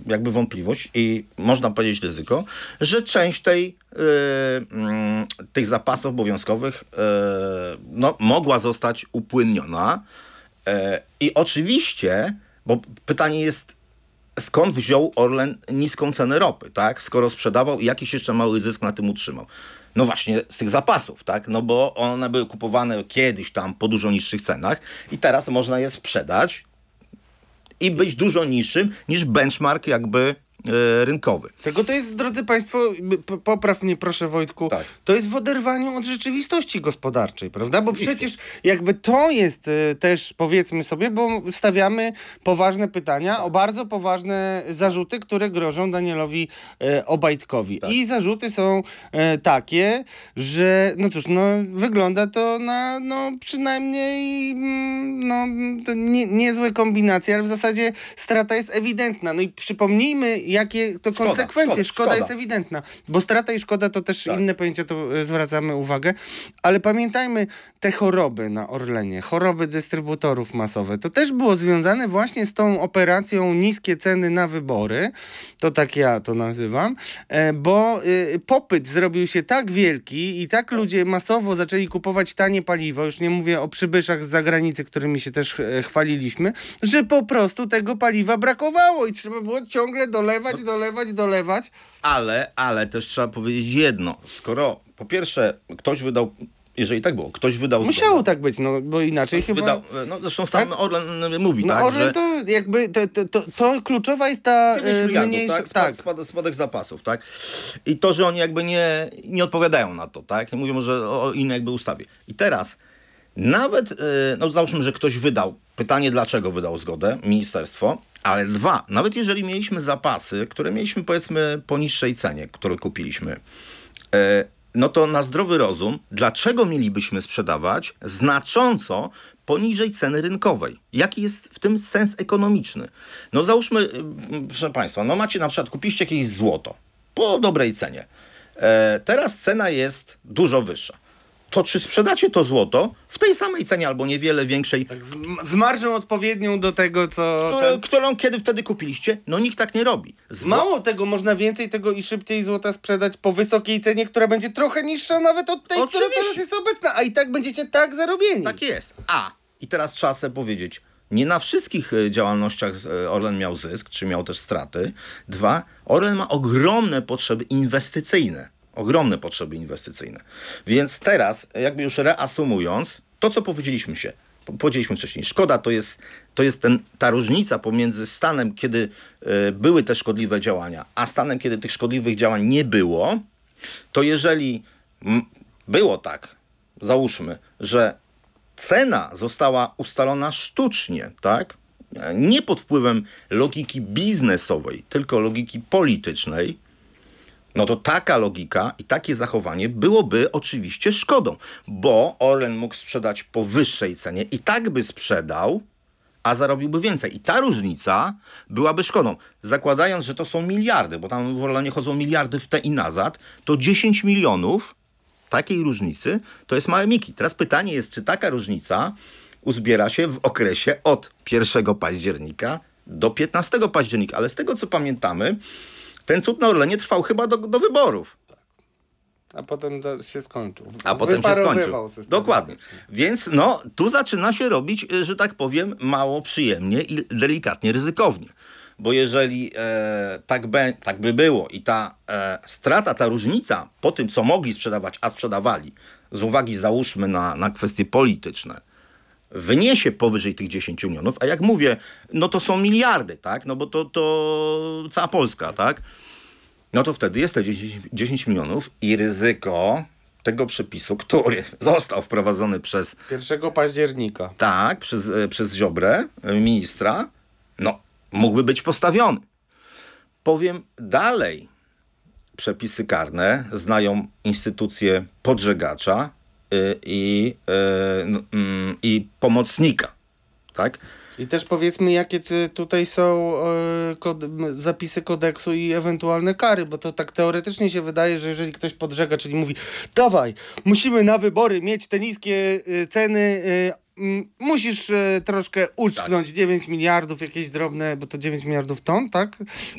jakby wątpliwość i można powiedzieć ryzyko, że część tej, e, mm, tych zapasów obowiązkowych e, no, mogła zostać upłynniona. I oczywiście, bo pytanie jest, skąd wziął Orlen niską cenę ropy, tak? Skoro sprzedawał i jakiś jeszcze mały zysk na tym utrzymał. No właśnie z tych zapasów, tak? No bo one były kupowane kiedyś tam po dużo niższych cenach i teraz można je sprzedać i być dużo niższym niż benchmark jakby rynkowy. Tego to jest, drodzy Państwo, popraw mnie proszę Wojtku, tak. to jest w oderwaniu od rzeczywistości gospodarczej, prawda? Bo przecież jakby to jest e, też, powiedzmy sobie, bo stawiamy poważne pytania o bardzo poważne zarzuty, które grożą Danielowi e, Obajtkowi. Tak. I zarzuty są e, takie, że no cóż, no wygląda to na no przynajmniej mm, no, nie, niezłe kombinacje, ale w zasadzie strata jest ewidentna. No i przypomnijmy jakie to szkoda, konsekwencje. Szkoda, szkoda, szkoda, jest ewidentna, bo strata i szkoda to też tak. inne pojęcia, to e, zwracamy uwagę. Ale pamiętajmy, te choroby na Orlenie, choroby dystrybutorów masowe, to też było związane właśnie z tą operacją niskie ceny na wybory, to tak ja to nazywam, e, bo e, popyt zrobił się tak wielki i tak ludzie masowo zaczęli kupować tanie paliwo, już nie mówię o przybyszach z zagranicy, którymi się też chwaliliśmy, że po prostu tego paliwa brakowało i trzeba było ciągle dolewać dolewać, dolewać, dolewać. Ale, ale też trzeba powiedzieć jedno. Skoro po pierwsze ktoś wydał jeżeli tak było, ktoś wydał Musiało zgodę. tak być, no bo inaczej ktoś chyba... Wydał, no zresztą sam tak? Orlen mówi, no, tak, Orlen że... to jakby, to, to, to, kluczowa jest ta e, mniejsza... Tak? tak. Spad, spadek zapasów, tak? I to, że oni jakby nie, nie odpowiadają na to, tak? Mówią, że o innej jakby ustawie. I teraz nawet, e, no załóżmy, że ktoś wydał, pytanie dlaczego wydał zgodę, ministerstwo, ale dwa, nawet jeżeli mieliśmy zapasy, które mieliśmy powiedzmy po niższej cenie, które kupiliśmy, e, no to na zdrowy rozum, dlaczego mielibyśmy sprzedawać znacząco poniżej ceny rynkowej? Jaki jest w tym sens ekonomiczny? No załóżmy, e, proszę Państwa, no macie na przykład, kupiliście jakieś złoto po dobrej cenie. E, teraz cena jest dużo wyższa to czy sprzedacie to złoto w tej samej cenie albo niewiele większej? Tak, z, z marżą odpowiednią do tego, co... Które, ten... Którą kiedy wtedy kupiliście? No nikt tak nie robi. Zło... Mało tego, można więcej tego i szybciej złota sprzedać po wysokiej cenie, która będzie trochę niższa nawet od tej, Oczywiście. która teraz jest obecna, a i tak będziecie tak zarobieni. Tak jest. A, i teraz trzeba sobie powiedzieć, nie na wszystkich e, działalnościach e, Orlen miał zysk, czy miał też straty. Dwa, Orlen ma ogromne potrzeby inwestycyjne ogromne potrzeby inwestycyjne. Więc teraz, jakby już reasumując, to co powiedzieliśmy się, powiedzieliśmy wcześniej, szkoda to jest, to jest ten, ta różnica pomiędzy stanem, kiedy y, były te szkodliwe działania, a stanem, kiedy tych szkodliwych działań nie było, to jeżeli było tak, załóżmy, że cena została ustalona sztucznie, tak? Nie pod wpływem logiki biznesowej, tylko logiki politycznej, no to taka logika i takie zachowanie byłoby oczywiście szkodą, bo Orlen mógł sprzedać po wyższej cenie i tak by sprzedał, a zarobiłby więcej. I ta różnica byłaby szkodą. Zakładając, że to są miliardy, bo tam w Orlenie chodzą miliardy w te i nazad, to 10 milionów takiej różnicy to jest małe miki. Teraz pytanie jest, czy taka różnica uzbiera się w okresie od 1 października do 15 października, ale z tego co pamiętamy, ten cud na Orlenie trwał chyba do, do wyborów. A potem się skończył. A potem się skończył. system Dokładnie. Więc no, tu zaczyna się robić, y, że tak powiem, mało przyjemnie i delikatnie ryzykownie. Bo jeżeli e, tak, be, tak by było i ta e, strata, ta różnica po tym, co mogli sprzedawać, a sprzedawali, z uwagi załóżmy na, na kwestie polityczne, wyniesie powyżej tych 10 milionów, a jak mówię, no to są miliardy, tak? No bo to, to cała Polska, tak? no to wtedy jest te 10, 10 milionów i ryzyko tego przepisu, który został wprowadzony przez, 1 października. tak, przez, e, przez Ziobrę, e, ministra, no, mógłby być postawiony. Powiem dalej, przepisy karne znają instytucje podżegacza i, y, n- mm, i pomocnika, tak? I też powiedzmy, jakie tutaj są e, zapisy kodeksu i ewentualne kary, bo to tak teoretycznie się wydaje, że jeżeli ktoś podżega, czyli mówi, dawaj, musimy na wybory mieć te niskie e, ceny, musisz e, troszkę uszczknąć 9 miliardów, jakieś drobne, bo to 9 miliardów ton, tak?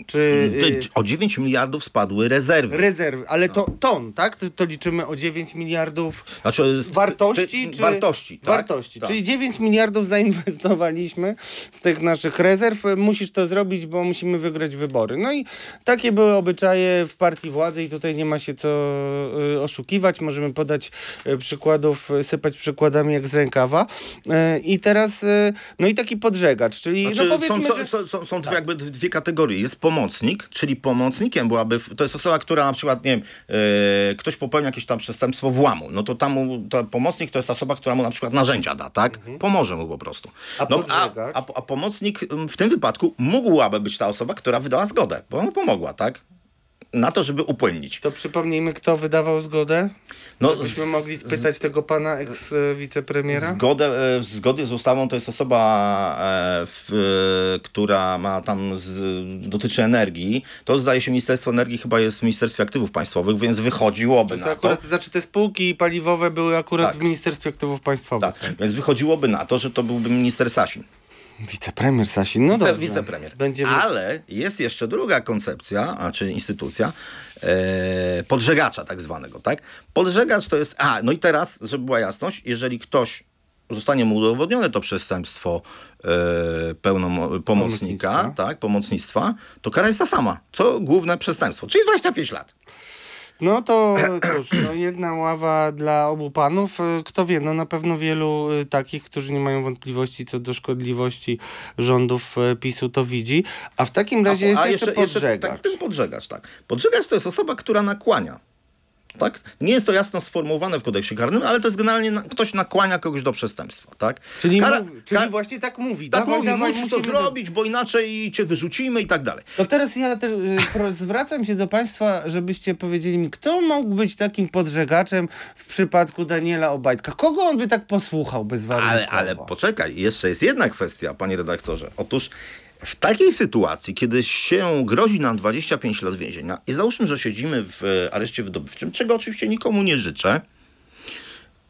Czy Te- O 9 miliardów spadły rezerwy. rezerwy, ale No. to ton, tak? To, to liczymy o 9 miliardów Znaczy, wartości, ty- czy... wartości, tak? Wartości, Tak. czyli 9 miliardów zainwestowaliśmy z tych naszych rezerw. Musisz to zrobić, bo musimy wygrać wybory. No i takie były obyczaje w partii władzy i tutaj nie ma się co y, oszukiwać. Możemy podać y, przykładów, y, sypać przykładami jak z rękawa. Y, I teraz, y, no i taki podżegacz, czyli Znaczy, no powiedzmy, są, że... są, są, są dwie, jakby dwie kategorie. Jest pomocnik, czyli pomocnikiem byłaby, to jest osoba, która na przykład, nie wiem, e, ktoś popełnia jakieś tam przestępstwo włamu, no to tam mu, to pomocnik to jest osoba, która mu na przykład narzędzia da, tak? Pomoże mu po prostu. A no, a, a, a pomocnik mm, w tym wypadku mógłby być ta osoba, która wydała zgodę, bo mu pomogła, tak? Na to, żeby upłynnić. To przypomnijmy, kto wydawał zgodę? No, Byśmy z- mogli spytać tego pana eks-wicepremiera? Zgodę, e, zgody z ustawą to jest osoba, e, w, e, która ma tam, z, dotyczy energii. To zdaje się Ministerstwo Energii chyba jest w Ministerstwie Aktywów Państwowych, więc wychodziłoby To na to. akurat, znaczy te spółki paliwowe były akurat Tak. w Ministerstwie Aktywów Państwowych. Tak, więc wychodziłoby na to, że to byłby minister Sasin. Wicepremier Sasin, no dobrze. wicepremier. Będziemy... Ale jest jeszcze druga koncepcja, a czy instytucja, e, podżegacza tak zwanego, tak? Podżegacz to jest, a, no i teraz, żeby była jasność, jeżeli ktoś zostanie mu udowodnione to przestępstwo e, pełnom, pomocnika, Pomocnictwa. tak, pomocnictwa, to kara jest ta sama, co główne przestępstwo, czyli 25 lat. No to cóż, no jedna ława dla obu panów. Kto wie, no na pewno wielu y, takich, którzy nie mają wątpliwości co do szkodliwości rządów y, PiSu to widzi. A w takim razie jest jeszcze, podżegacz. tak, ten podżegacz, tak. Podżegacz to jest osoba, która nakłania. Tak? Nie jest to jasno sformułowane w kodeksie karnym, ale to jest generalnie na, ktoś nakłania kogoś do przestępstwa, tak? Czyli, Kara- mówi, czyli kar- właśnie tak mówi. tak dawaj, mówi, dawaj, musisz to zrobić, bo inaczej cię wyrzucimy i tak dalej. To teraz ja też y, zwracam się do Państwa, żebyście powiedzieli mi, kto mógł być takim podżegaczem w przypadku Daniela Obajtka? Kogo on by tak posłuchał bezwarunkowo? Ale, ale poczekaj, jeszcze jest jedna kwestia, panie redaktorze. Otóż w takiej sytuacji, kiedy się grozi nam 25 lat więzienia i załóżmy, że siedzimy w e, areszcie wydobywczym, czego oczywiście nikomu nie życzę,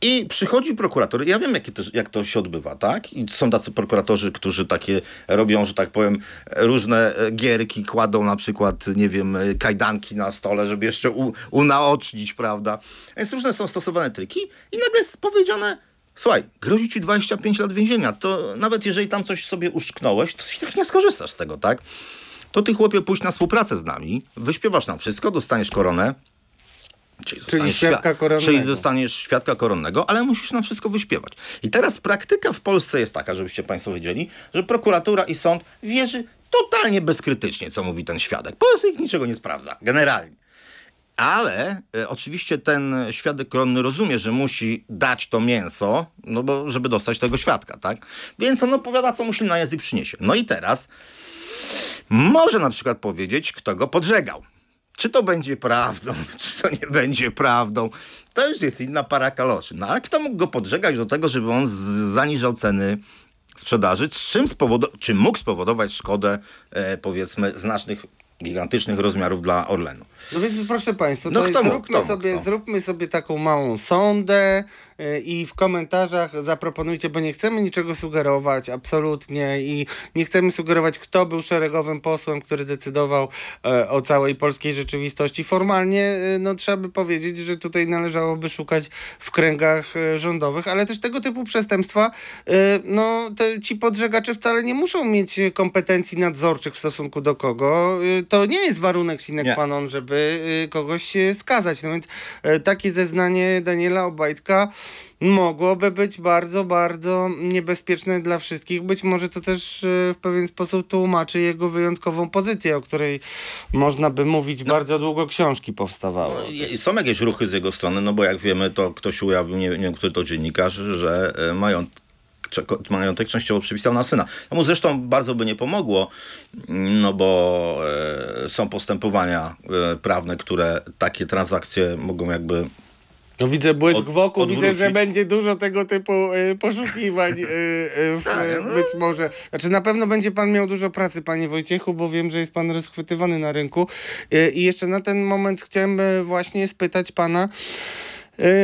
i przychodzi prokurator, ja wiem jak, to, jak to się odbywa, tak? I są tacy prokuratorzy, którzy takie robią, że tak powiem, różne e, gierki, kładą na przykład, nie wiem, e, kajdanki na stole, żeby jeszcze u, unaocznić, prawda? Więc różne są stosowane triki i nagle jest powiedziane, słuchaj, grozi ci 25 lat więzienia, to nawet jeżeli tam coś sobie uszczknąłeś, to i tak nie skorzystasz z tego, tak? To ty chłopie pójdź na współpracę z nami, wyśpiewasz nam wszystko, dostaniesz koronę, Czyli, dostaniesz świadka świa- koronnego. Czyli dostaniesz świadka koronnego, ale musisz nam wszystko wyśpiewać. I teraz praktyka w Polsce jest taka, żebyście Państwo wiedzieli, że prokuratura i sąd wierzy totalnie bezkrytycznie, co mówi ten świadek. Po prostu ich niczego nie sprawdza, generalnie. Ale e, oczywiście ten świadek koronny rozumie, że musi dać to mięso, no bo żeby dostać tego świadka, tak? Więc on opowiada, co mu się na język przyniesie. No i teraz może na przykład powiedzieć, kto go podżegał. Czy to będzie prawdą, czy to nie będzie prawdą, to już jest inna para kaloszy. No ale kto mógł go podżegać do tego, żeby on zaniżał ceny sprzedaży, czym czy mógł spowodować szkodę, e, powiedzmy, znacznych, gigantycznych rozmiarów dla Orlenu. No więc proszę Państwa, No to kto mógł, zróbmy, kto mógł, sobie, no. zróbmy sobie taką małą sondę i w komentarzach zaproponujcie, bo nie chcemy niczego sugerować, absolutnie i nie chcemy sugerować, kto był szeregowym posłem, który decydował e, o całej polskiej rzeczywistości. Formalnie y, no, trzeba by powiedzieć, że tutaj należałoby szukać w kręgach e, rządowych, ale też tego typu przestępstwa, no ci podżegacze wcale nie muszą mieć kompetencji nadzorczych w stosunku do kogo. To nie jest warunek sine qua non, żeby kogoś skazać. No więc e, takie zeznanie Daniela Obajtka mogłoby być bardzo, bardzo niebezpieczne dla wszystkich. Być może to też e, w pewien sposób tłumaczy jego wyjątkową pozycję, o której można by mówić bardzo długo książki powstawały. No, są jakieś ruchy z jego strony, no bo jak wiemy, to ktoś ujawnił, nie, nie wiem, który to dziennikarz, że e, mają majątek częściowo przypisał na syna. No mu zresztą bardzo by nie pomogło, no bo e, są postępowania prawne, które takie transakcje mogą jakby No widzę błysk Od- wokół, widzę, że odwrócić. będzie dużo tego typu y, poszukiwań y, y, w, Tak, no. być może. Znaczy na pewno będzie pan miał dużo pracy, panie Wojciechu, bo wiem, że jest pan rozchwytywany na rynku. Y, I jeszcze na ten moment chciałem y, właśnie spytać pana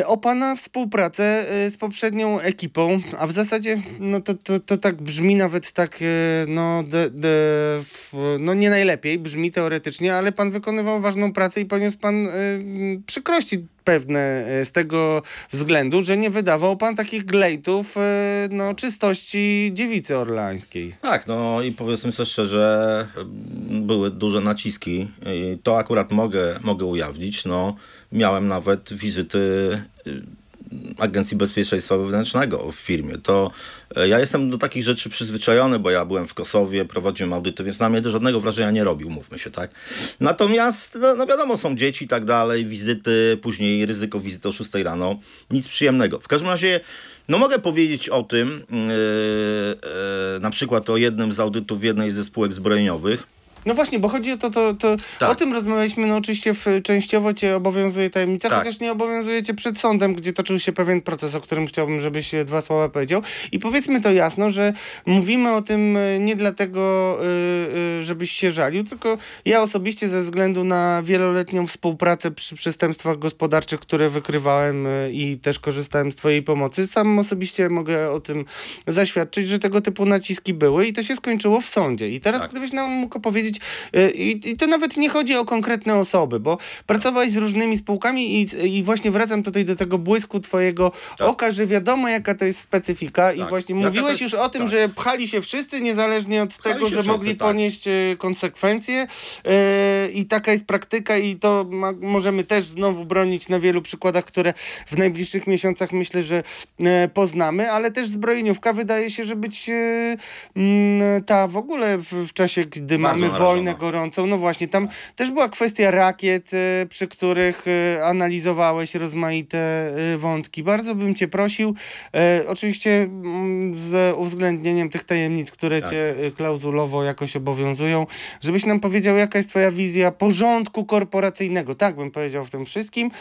o pana współpracę y, z poprzednią ekipą, a w zasadzie no to, to, to tak brzmi nawet tak y, no, de, de, w, no nie najlepiej, brzmi teoretycznie, ale pan wykonywał ważną pracę i poniósł pan y, przykrości pewne y, z tego względu, że nie wydawał pan takich glejtów y, no, czystości dziewicy orlańskiej. Tak, no i powiedzmy sobie szczerze, były duże naciski. I to akurat mogę, mogę ujawnić. No, miałem nawet wizyty y, Agencji Bezpieczeństwa Wewnętrznego w firmie. To e, ja jestem do takich rzeczy przyzwyczajony, bo ja byłem w Kosowie, prowadziłem audyty, więc na mnie to żadnego wrażenia nie robił, mówmy się, tak. Natomiast, no, no wiadomo, są dzieci i tak dalej, wizyty, później ryzyko wizyty o 6 rano. Nic przyjemnego. W każdym razie, no mogę powiedzieć o tym, yy, yy, na przykład o jednym z audytów jednej ze spółek zbrojeniowych, No właśnie, bo chodzi o to, to, to Tak. o tym rozmawialiśmy, no oczywiście w, częściowo cię obowiązuje tajemnica, Tak. chociaż nie obowiązuje cię przed sądem, gdzie toczył się pewien proces, o którym chciałbym, żebyś e, dwa słowa powiedział. I powiedzmy to jasno, że mówimy o tym e, nie dlatego, y, żebyś się żalił, tylko ja osobiście ze względu na wieloletnią współpracę przy przestępstwach gospodarczych, które wykrywałem i też korzystałem z twojej pomocy, sam osobiście mogę o tym zaświadczyć, że tego typu naciski były i to się skończyło w sądzie. I teraz Tak. gdybyś nam mógł powiedzieć, y, i, i to nawet nie chodzi o konkretne osoby, bo pracowałeś z różnymi spółkami i, i właśnie wracam tutaj do tego błysku twojego Tak. oka, że wiadomo jaka to jest specyfika i Tak. właśnie Jaka mówiłeś jest- już o tym, tak. że pchali się wszyscy, niezależnie od Pchali tego, że wszyscy, mogli tak. ponieść e, konsekwencje e, i taka jest praktyka i to ma, możemy też znowu bronić na wielu przykładach, które w najbliższych miesiącach myślę, że e, poznamy, ale też zbrojeniówka wydaje się, że być mm, ta w ogóle w, w czasie, gdy Bardzo mamy. Wojnę gorącą, no właśnie, tam też była kwestia rakiet, e, przy których e, analizowałeś rozmaite e, wątki. Bardzo bym cię prosił, oczywiście mm, z uwzględnieniem tych tajemnic, które Tak. cię klauzulowo jakoś obowiązują, żebyś nam powiedział, jaka jest twoja wizja porządku korporacyjnego, tak bym powiedział w tym wszystkim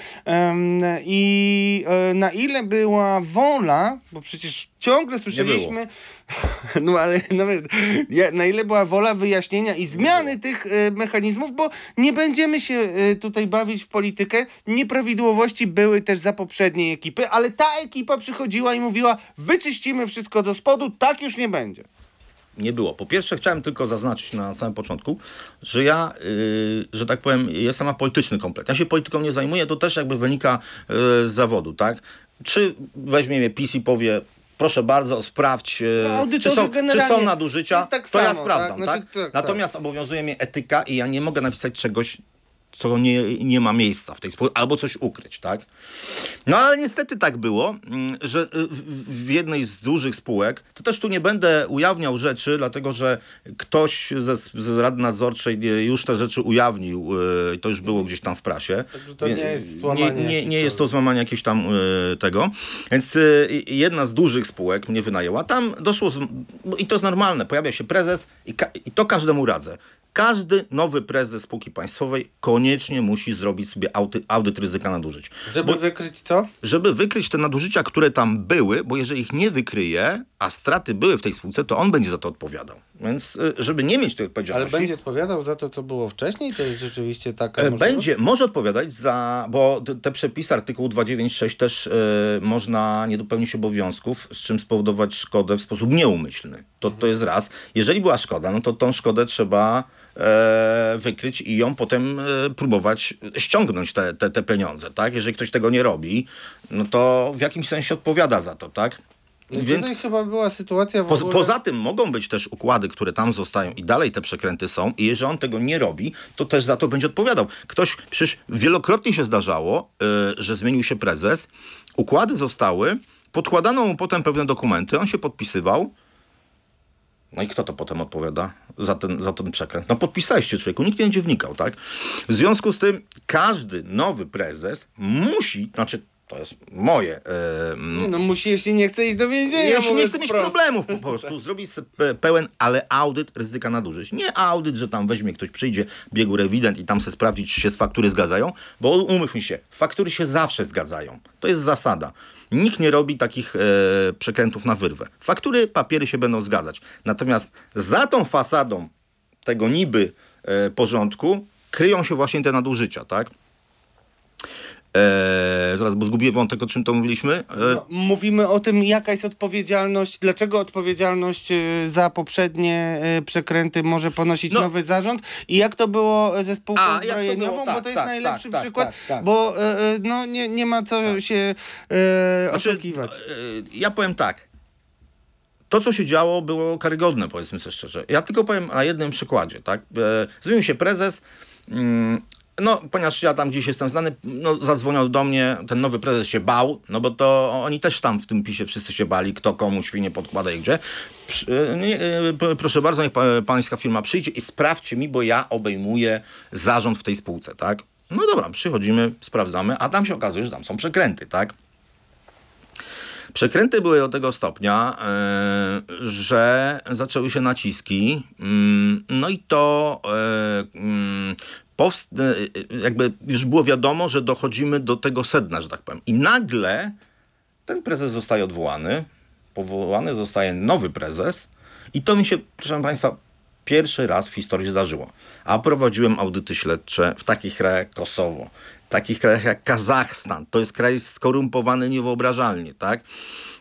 i na ile była wola, bo przecież ciągle słyszeliśmy, no ale nawet ja, na ile była wola wyjaśnienia i zmiany tych e, mechanizmów, bo nie będziemy się e, tutaj bawić w politykę. Nieprawidłowości były też za poprzedniej ekipy, ale ta ekipa przychodziła i mówiła: wyczyścimy wszystko do spodu, tak już nie będzie. nie było. Po pierwsze, chciałem tylko zaznaczyć na samym początku, że ja, yy, że tak powiem, jestem apolityczny komplet. Ja się polityką nie zajmuję, to też jakby wynika yy, z zawodu, tak? Czy weźmie mnie PiS i powie, proszę bardzo, sprawdź, yy, No, czy, są, czy są nadużycia, tak to ja samo, sprawdzam, tak? tak? Znaczy, tak, Natomiast obowiązuje mnie etyka i ja nie mogę napisać czegoś, co nie, nie ma miejsca w tej spółce, albo coś ukryć, tak? No ale niestety tak było, mm, że y, w, jednej z dużych spółek, to też tu nie będę ujawniał rzeczy, dlatego że ktoś ze, z Rady Nadzorczej już te rzeczy ujawnił, y, to już było gdzieś tam w prasie. Także to nie jest złamanie Nie, nie, nie jest to złamanie jakiegoś tam y, tego. Więc jedna z dużych spółek mnie wynajęła. Tam doszło, i to jest normalne, pojawia się prezes i, i to każdemu radzę. Każdy nowy prezes spółki państwowej koniecznie musi zrobić sobie audy, audyt ryzyka nadużyć. Żeby Bo- wykryć co? żeby wykryć te nadużycia, które tam były, bo jeżeli ich nie wykryje, a straty były w tej spółce, to on będzie za to odpowiadał. Więc y, żeby nie mieć tej Ale odpowiedzialności... będzie odpowiadał za to, co było wcześniej? To jest rzeczywiście taka E, możliwość? Będzie, może odpowiadać za, bo te- przepisy artykułu 296 też e, można nie dopełnić obowiązków, z czym spowodować szkodę w sposób nieumyślny. To, to jest raz. Jeżeli była szkoda, no to tą szkodę trzeba e, wykryć i ją potem próbować ściągnąć te, te, te pieniądze, tak? Jeżeli ktoś tego nie robi, no to w jakimś sensie odpowiada za to, tak? No Więc... Tutaj chyba była sytuacja w Po, ogóle... Poza tym mogą być też układy, które tam zostają i dalej te przekręty są i jeżeli on tego nie robi, to też za to będzie odpowiadał. Ktoś, przecież wielokrotnie się zdarzało, yy, że zmienił się prezes, układy zostały, podkładano mu potem pewne dokumenty, on się podpisywał, no i kto to potem odpowiada za ten, za ten przekręt? No podpisaliście człowieku, nikt nie będzie wnikał, tak? W związku z tym każdy nowy prezes musi, znaczy to jest moje... Yy, No musi, jeśli nie chce iść do więzienia. jeśli nie mówiąc chce mieć wprost. problemów po prostu, zrobić se- pe- pełen, ale audyt ryzyka nadużyć. Nie audyt, że tam weźmie ktoś, przyjdzie, biegł rewident i tam se sprawdzić, czy się z faktury zgadzają, bo umówmy się, faktury się zawsze zgadzają. To jest zasada. Nikt nie robi takich e, przekrętów na wyrwę. Faktury, papiery się będą zgadzać. Natomiast za tą fasadą tego niby e, porządku kryją się właśnie te nadużycia, tak? E, zaraz, bo zgubię wątek, o czym to mówiliśmy. E, No, mówimy o tym, jaka jest odpowiedzialność, dlaczego odpowiedzialność y, za poprzednie y, przekręty może ponosić No. nowy zarząd i jak to było ze spółką A, zbrojeniową, było? bo Tak, to jest tak, najlepszy tak, tak, przykład, tak, tak. bo y, y, no, nie, nie ma co się y, Znaczy, oszukiwać. e, Ja powiem tak. To, co się działo, było karygodne, powiedzmy sobie szczerze. Ja tylko powiem na jednym przykładzie, tak? E, Zmienił się prezes. No, ponieważ ja tam gdzieś jestem znany, no, zadzwonił do mnie, ten nowy prezes się bał, no bo to oni też tam w tym pisie wszyscy się bali, kto komu świnie podkłada i gdzie. E, e, proszę bardzo, niech pa, pańska firma przyjdzie i sprawdźcie mi, bo ja obejmuję zarząd w tej spółce, tak? No dobra, przychodzimy, sprawdzamy, a tam się okazuje, że tam są przekręty, tak? Przekręty były do tego stopnia, e, że zaczęły się naciski. mm, No i to mm, powst- e, jakby już było wiadomo, że dochodzimy do tego sedna, że tak powiem. I nagle ten prezes zostaje odwołany, powołany zostaje nowy prezes i to mi się, proszę Państwa, pierwszy raz w historii zdarzyło. A prowadziłem audyty śledcze w takich krajach Kosowo, takich krajach jak Kazachstan. To jest kraj skorumpowany niewyobrażalnie, tak?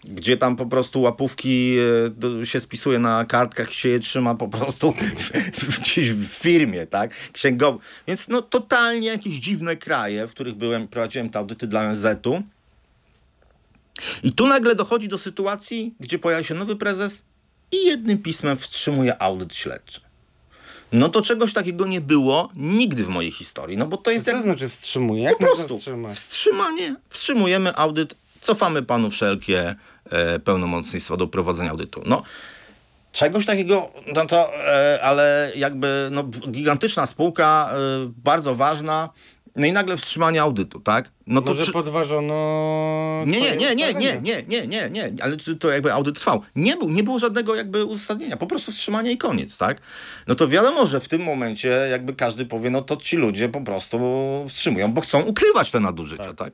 Gdzie tam po prostu łapówki e, się spisuje na kartkach się je trzyma po prostu gdzieś w firmie, tak? Księgowo. Więc no totalnie jakieś dziwne kraje, w których byłem, prowadziłem te audyty dla ONZ-u. I tu nagle dochodzi do sytuacji, gdzie pojawia się nowy prezes i jednym pismem wstrzymuje audyt śledczy. No to czegoś takiego nie było nigdy w mojej historii, no bo to jest Co jak to znaczy wstrzymuje? po Jak można prostu wstrzymać? wstrzymanie, wstrzymujemy audyt, cofamy panu wszelkie e, pełnomocnictwa do prowadzenia audytu. No, czegoś takiego, no to, e, ale jakby no, gigantyczna spółka, e, bardzo ważna, no i nagle wstrzymanie audytu, tak? No Może czy- podważono nie, nie, nie, nie, nie, nie, nie, nie, nie, ale to, to jakby audyt trwał. Nie, był, nie było żadnego jakby uzasadnienia, po prostu wstrzymanie i koniec, tak? No to wiadomo, że w tym momencie jakby każdy powie, no to ci ludzie po prostu wstrzymują, bo chcą ukrywać te nadużycia, tak?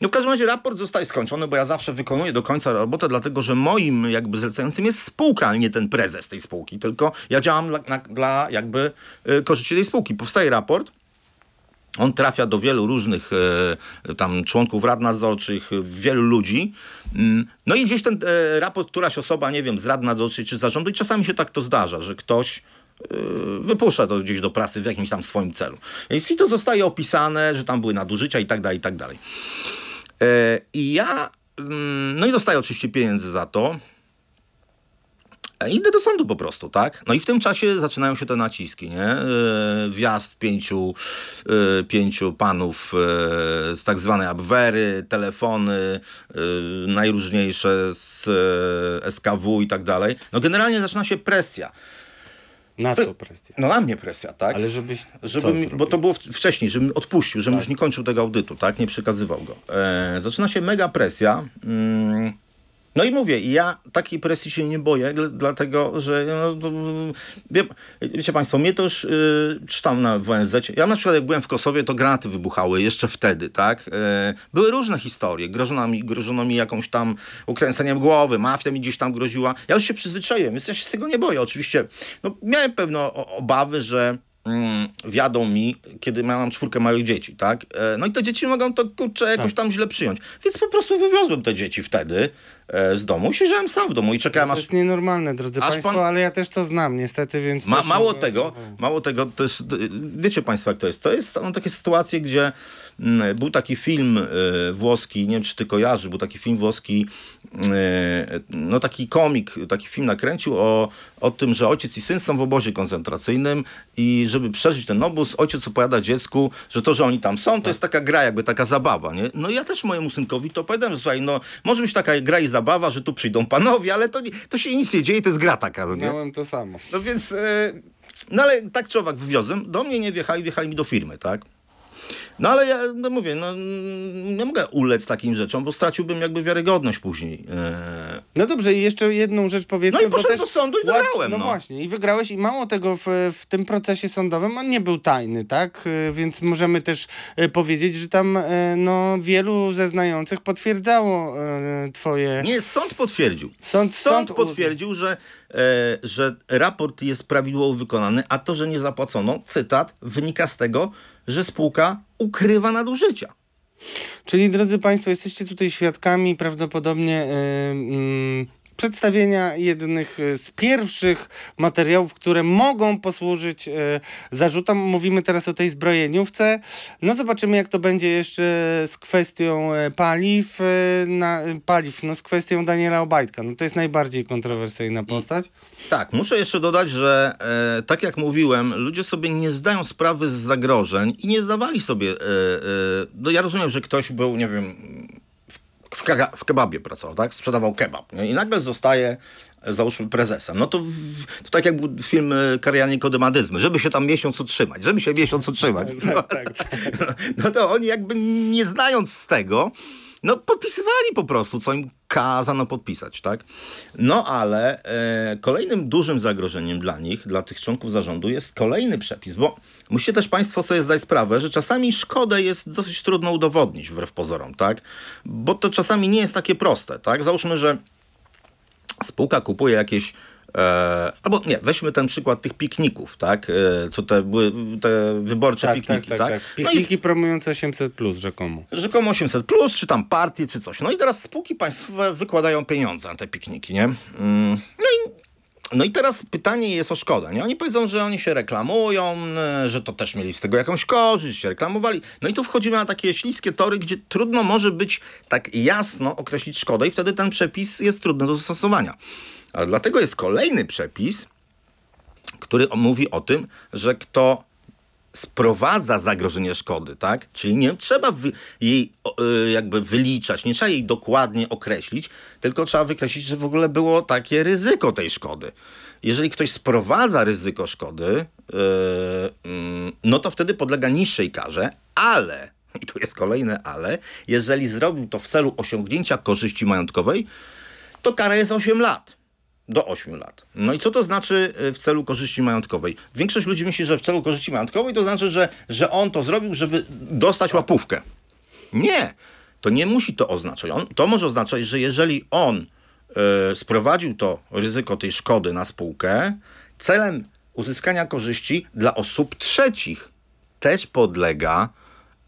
No w każdym razie raport zostaje skończony, bo ja zawsze wykonuję do końca robotę, dlatego że moim jakby zlecającym jest spółka, a nie ten prezes tej spółki, tylko ja działam dla, dla jakby y, korzyści tej spółki. Powstaje raport, on trafia do wielu różnych e, tam członków rad nadzorczych, wielu ludzi. Mm, No i gdzieś ten e, raport, któraś osoba, nie wiem, z rad nadzorczych czy zarządu, i czasami się tak to zdarza, że ktoś e, wypuszcza to gdzieś do prasy w jakimś tam swoim celu. I to zostaje opisane, że tam były nadużycia i tak dalej, i tak dalej. I ja, mm, no i dostaję oczywiście pieniędzy za to. Idę do sądu po prostu, tak? No i w tym czasie zaczynają się te naciski, nie? E, Wjazd pięciu, e, pięciu panów e, z tak zwanej Abwery, telefony najróżniejsze z SKW i tak dalej. No generalnie zaczyna się presja. Na co presja? No na mnie presja, tak? Ale żebyś Żebym, bo to było wcześniej, żebym odpuścił, żebym Tak. już nie kończył tego audytu, tak? Nie przekazywał go. E, zaczyna się mega presja. Mm, No i mówię, ja takiej presji się nie boję, dl- dlatego że no, wie, wiecie Państwo, mnie to już y, czytam na WNZ. Ja na przykład jak byłem w Kosowie, to granaty wybuchały jeszcze wtedy, tak? Y, były różne historie. Grożono mi, grożono mi jakąś tam ukręceniem głowy, mafia mi gdzieś tam groziła. Ja już się przyzwyczaiłem, więc ja się z tego nie boję. Oczywiście no, miałem pewne obawy, że wiadą mi, kiedy mam czwórkę małych dzieci, tak? E, No i te dzieci mogą to kurczę jakoś tam źle przyjąć. Więc po prostu wywiozłem te dzieci wtedy e, z domu i siedziałem sam w domu i czekałem To aż... jest nienormalne, drodzy aż Państwo, pan- ale ja też to znam, niestety, więc... Ma, mało mogę- tego, mało tego też, d- wiecie Państwo jak to jest? To jest są takie sytuacje, gdzie mm, był taki film e, włoski, nie wiem czy ty kojarzy, był taki film włoski, no taki komik, taki film nakręcił o, o tym, że ojciec i syn są w obozie koncentracyjnym i żeby przeżyć ten obóz, ojciec opowiada dziecku, że to, że oni tam są, to jest taka gra, jakby taka zabawa, nie? No ja też mojemu synkowi to opowiadam, że słuchaj, no może być taka gra i zabawa, że tu przyjdą panowie, ale to, nie, to się nic nie dzieje, to jest gra taka, no nie? Miałem to samo. No więc, e, no ale tak czy owak wywiozłem, do mnie nie wjechali, wjechali mi do firmy, tak? No ale ja no mówię, no nie mogę ulec takim rzeczom, bo straciłbym jakby wiarygodność później. E, No dobrze, i jeszcze jedną rzecz powiedzmy. No i poszedłem do sądu i łat- wygrałem, No, no. właśnie, i wygrałeś i mało tego, w, w tym procesie sądowym on nie był tajny, tak? Y, Więc możemy też y, powiedzieć, że tam y, no, wielu zeznających potwierdzało twoje... nie, sąd potwierdził. Sąd- sąd u- potwierdził, że, e, że raport jest prawidłowo wykonany, a to, że nie zapłacono, cytat, wynika z tego, że spółka ukrywa nadużycia. Czyli drodzy Państwo, jesteście tutaj świadkami prawdopodobnie y, mm, przedstawienia jednych y, z pierwszych materiałów, które mogą posłużyć y, zarzutom. Mówimy teraz o tej zbrojeniówce. No zobaczymy, jak to będzie jeszcze z kwestią y, paliw, na, paliw, no z kwestią Daniela Obajtka. No to jest najbardziej kontrowersyjna postać. Tak, muszę jeszcze dodać, że e, tak jak mówiłem, ludzie sobie nie zdają sprawy z zagrożeń i nie zdawali sobie. E, e, no ja rozumiem, że ktoś był, nie wiem, w, w, kebabie pracował, tak? Sprzedawał kebab. Nie? I nagle zostaje. Załóżmy prezesem. No to, w, to tak jak był film e, Kariera Nikodemadyzmy, żeby się tam miesiąc utrzymać, żeby się miesiąc utrzymać. No, tak, tak. no to oni jakby nie znając z tego, no podpisywali po prostu, co im kazano podpisać, tak? No ale e, kolejnym dużym zagrożeniem dla nich, dla tych członków zarządu jest kolejny przepis, bo musicie też Państwo sobie zdać sprawę, że czasami szkodę jest dosyć trudno udowodnić wbrew pozorom, tak? Bo to czasami nie jest takie proste, tak? Załóżmy, że spółka kupuje jakieś E, albo nie, weźmy ten przykład tych pikników, tak? E, co te były te wyborcze Tak, pikniki, tak, tak? tak, tak. No i Pikniki promujące 800 plus rzekomo. rzekomo 800 plus, czy tam partie, czy coś. No i teraz spółki państwowe wykładają pieniądze na te pikniki, nie? Mm, No i, no i teraz pytanie jest o szkodę, nie? Oni powiedzą, że oni się reklamują, e, że to też mieli z tego jakąś korzyść, się reklamowali. No i tu wchodzimy na takie śliskie tory, gdzie trudno może być tak jasno określić szkodę i wtedy ten przepis jest trudny do zastosowania. Ale dlatego jest kolejny przepis, który mówi o tym, że kto sprowadza zagrożenie szkody, tak? Czyli nie trzeba jej y, jakby wyliczać, nie trzeba jej dokładnie określić, tylko trzeba wykreślić, że w ogóle było takie ryzyko tej szkody. Jeżeli ktoś sprowadza ryzyko szkody, yy, mm, no to wtedy podlega niższej karze, ale, i tu jest kolejne ale, jeżeli zrobił to w celu osiągnięcia korzyści majątkowej, to kara jest 8 lat. Do 8 lat. No i co to znaczy y, w celu korzyści majątkowej? Większość ludzi myśli, że w celu korzyści majątkowej to znaczy, że, że on to zrobił, żeby dostać łapówkę. Nie, to nie musi to oznaczać. On, to może oznaczać, że jeżeli on y, sprowadził to ryzyko tej szkody na spółkę celem uzyskania korzyści dla osób trzecich, też podlega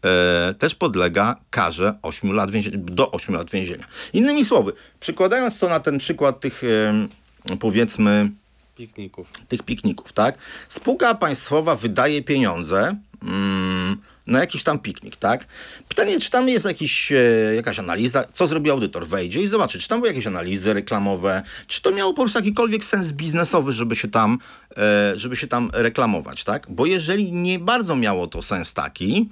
e, też podlega karze 8 lat więzienia, do 8 lat więzienia. Innymi słowy, przykładając to na ten przykład tych powiedzmy Pikników. tych pikników, tak? Spółka państwowa wydaje pieniądze mm, na jakiś tam piknik, tak? Pytanie, czy tam jest jakiś, e, jakaś analiza, co zrobi audytor? Wejdzie i zobaczy, czy tam były jakieś analizy reklamowe, czy to miało po prostu jakikolwiek sens biznesowy, żeby się tam, e, żeby się tam reklamować, tak? Bo jeżeli nie bardzo miało to sens taki,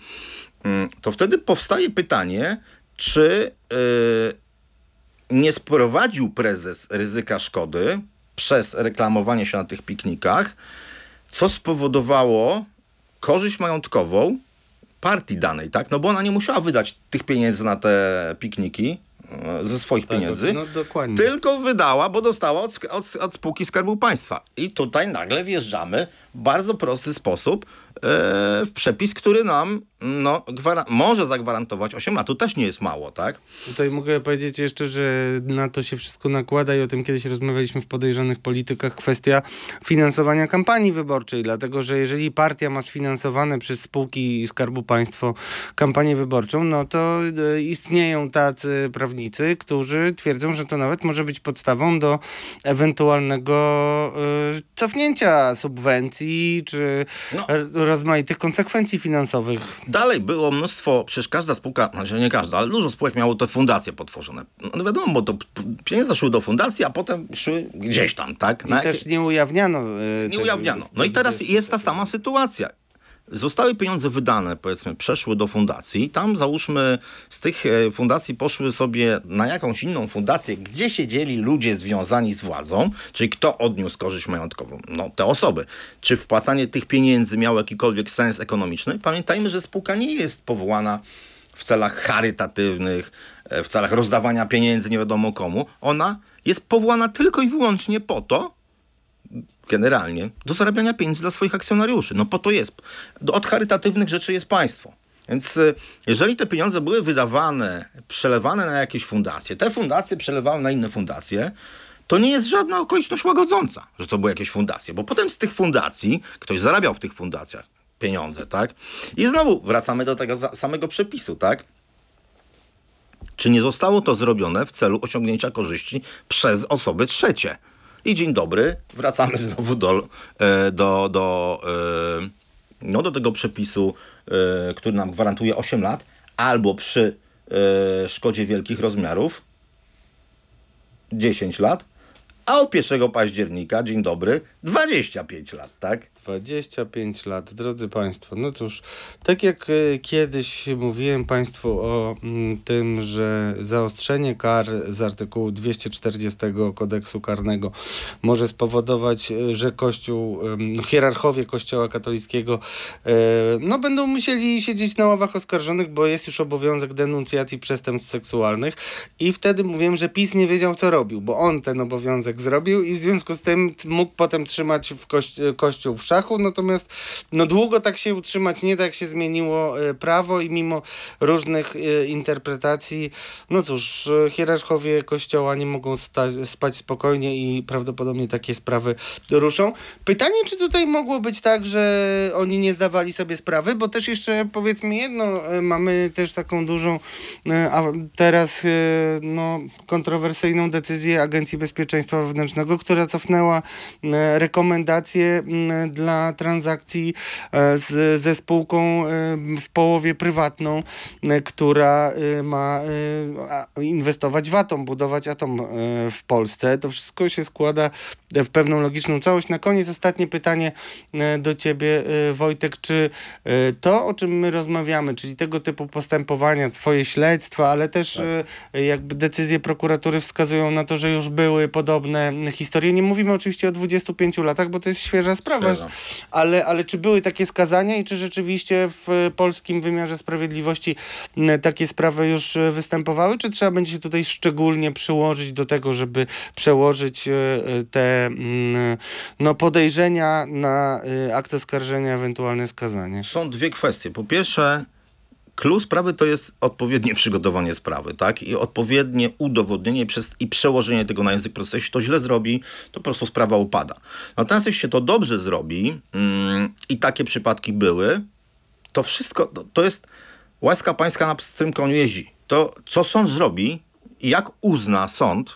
mm, to wtedy powstaje pytanie, czy e, nie sprowadził prezes ryzyka szkody przez reklamowanie się na tych piknikach, co spowodowało korzyść majątkową partii danej, tak? No bo ona nie musiała wydać tych pieniędzy na te pikniki, e, ze swoich pieniędzy, no dokładnie. tylko wydała, bo dostała od, od, od spółki Skarbu Państwa. I tutaj nagle wjeżdżamy w bardzo prosty sposób w przepis, który nam no, może zagwarantować 8 lat. To też nie jest mało, tak? Tutaj mogę powiedzieć jeszcze, że na to się wszystko nakłada i o tym kiedyś rozmawialiśmy w podejrzanych politykach, kwestia finansowania kampanii wyborczej, dlatego że jeżeli partia ma sfinansowane przez spółki Skarbu Państwa kampanię wyborczą, no to e, istnieją tacy prawnicy, którzy twierdzą, że to nawet może być podstawą do ewentualnego e, cofnięcia subwencji czy No. Rozmaitych konsekwencji finansowych. Dalej było mnóstwo, przecież każda spółka, znaczy nie każda, ale dużo spółek miało te fundacje potworzone. No wiadomo, bo to pieniądze szły do fundacji, a potem szły gdzieś tam, tak? I Na jakie- też nie ujawniano. e, Nie ujawniano. No i teraz jest ta sama sytuacja. Zostały pieniądze wydane, powiedzmy, przeszły do fundacji. Tam załóżmy z tych e, fundacji poszły sobie na jakąś inną fundację, gdzie siedzieli ludzie związani z władzą, czyli kto odniósł korzyść majątkową? No te osoby. Czy wpłacanie tych pieniędzy miało jakikolwiek sens ekonomiczny? Pamiętajmy, że spółka nie jest powołana w celach charytatywnych, e, w celach rozdawania pieniędzy nie wiadomo komu. Ona jest powołana tylko i wyłącznie po to, generalnie do zarabiania pieniędzy dla swoich akcjonariuszy. No po to jest. Od charytatywnych rzeczy jest państwo. Więc y, jeżeli te pieniądze były wydawane, przelewane na jakieś fundacje, te fundacje przelewały na inne fundacje, to nie jest żadna okoliczność łagodząca, że to były jakieś fundacje, bo potem z tych fundacji, ktoś zarabiał w tych fundacjach pieniądze, tak? I znowu wracamy do tego samego przepisu, tak? Czy nie zostało to zrobione w celu osiągnięcia korzyści przez osoby trzecie? I dzień dobry, wracamy znowu do, e, do, do, e, no do tego przepisu, e, który nam gwarantuje 8 lat, albo przy szkodzie wielkich rozmiarów 10 lat, a od 1 października, dzień dobry, 25 lat, tak? 25 lat, drodzy Państwo. No cóż, tak jak e, kiedyś mówiłem Państwu o mm, tym, że zaostrzenie kar z artykułu 240 kodeksu karnego może spowodować, e, że Kościół, no, hierarchowie Kościoła katolickiego e, no, będą musieli siedzieć na ławach oskarżonych, bo jest już obowiązek denuncjacji przestępstw seksualnych i wtedy mówiłem, że PiS nie wiedział co robił, bo on ten obowiązek zrobił i w związku z tym mógł potem trzymać w kości- Kościół w szachu, natomiast no długo tak się utrzymać nie tak się zmieniło e, prawo i mimo różnych e, interpretacji, no cóż, e, hierarchowie Kościoła nie mogą spać spokojnie i prawdopodobnie takie sprawy ruszą. Pytanie, czy tutaj mogło być tak, że oni nie zdawali sobie sprawy, bo też jeszcze powiedzmy jedno, mamy też taką dużą, a teraz no, kontrowersyjną decyzję Agencji Bezpieczeństwa Wewnętrznego, która cofnęła rekomendacje m, dla transakcji e, z, ze spółką e, w połowie prywatną, e, która ma inwestować w atom, budować atom w Polsce. To wszystko się składa w pewną logiczną całość. Na koniec ostatnie pytanie do ciebie, Wojtek. Czy to, o czym my rozmawiamy, czyli tego typu postępowania, twoje śledztwa, ale też e, jakby decyzje prokuratury wskazują na to, że już były podobne historie. Nie mówimy oczywiście o 25 latach, bo to jest świeża sprawa. Ale, ale czy były takie skazania i czy rzeczywiście w polskim wymiarze sprawiedliwości takie sprawy już e, występowały, czy trzeba będzie się tutaj szczególnie przyłożyć do tego, żeby przełożyć e, e, te no, podejrzenia na akt oskarżenia, ewentualne skazanie? Są dwie kwestie. Po pierwsze, clue sprawy to jest odpowiednie przygotowanie sprawy, tak? I odpowiednie udowodnienie przez, i przełożenie tego na język procesu. Jeśli to źle zrobi, to po prostu sprawa upada. Natomiast jeśli się to dobrze zrobi mm, i takie przypadki były, to wszystko, to, to jest łaska pańska na pstrym koniu jeździ. To, co sąd zrobi i jak uzna sąd,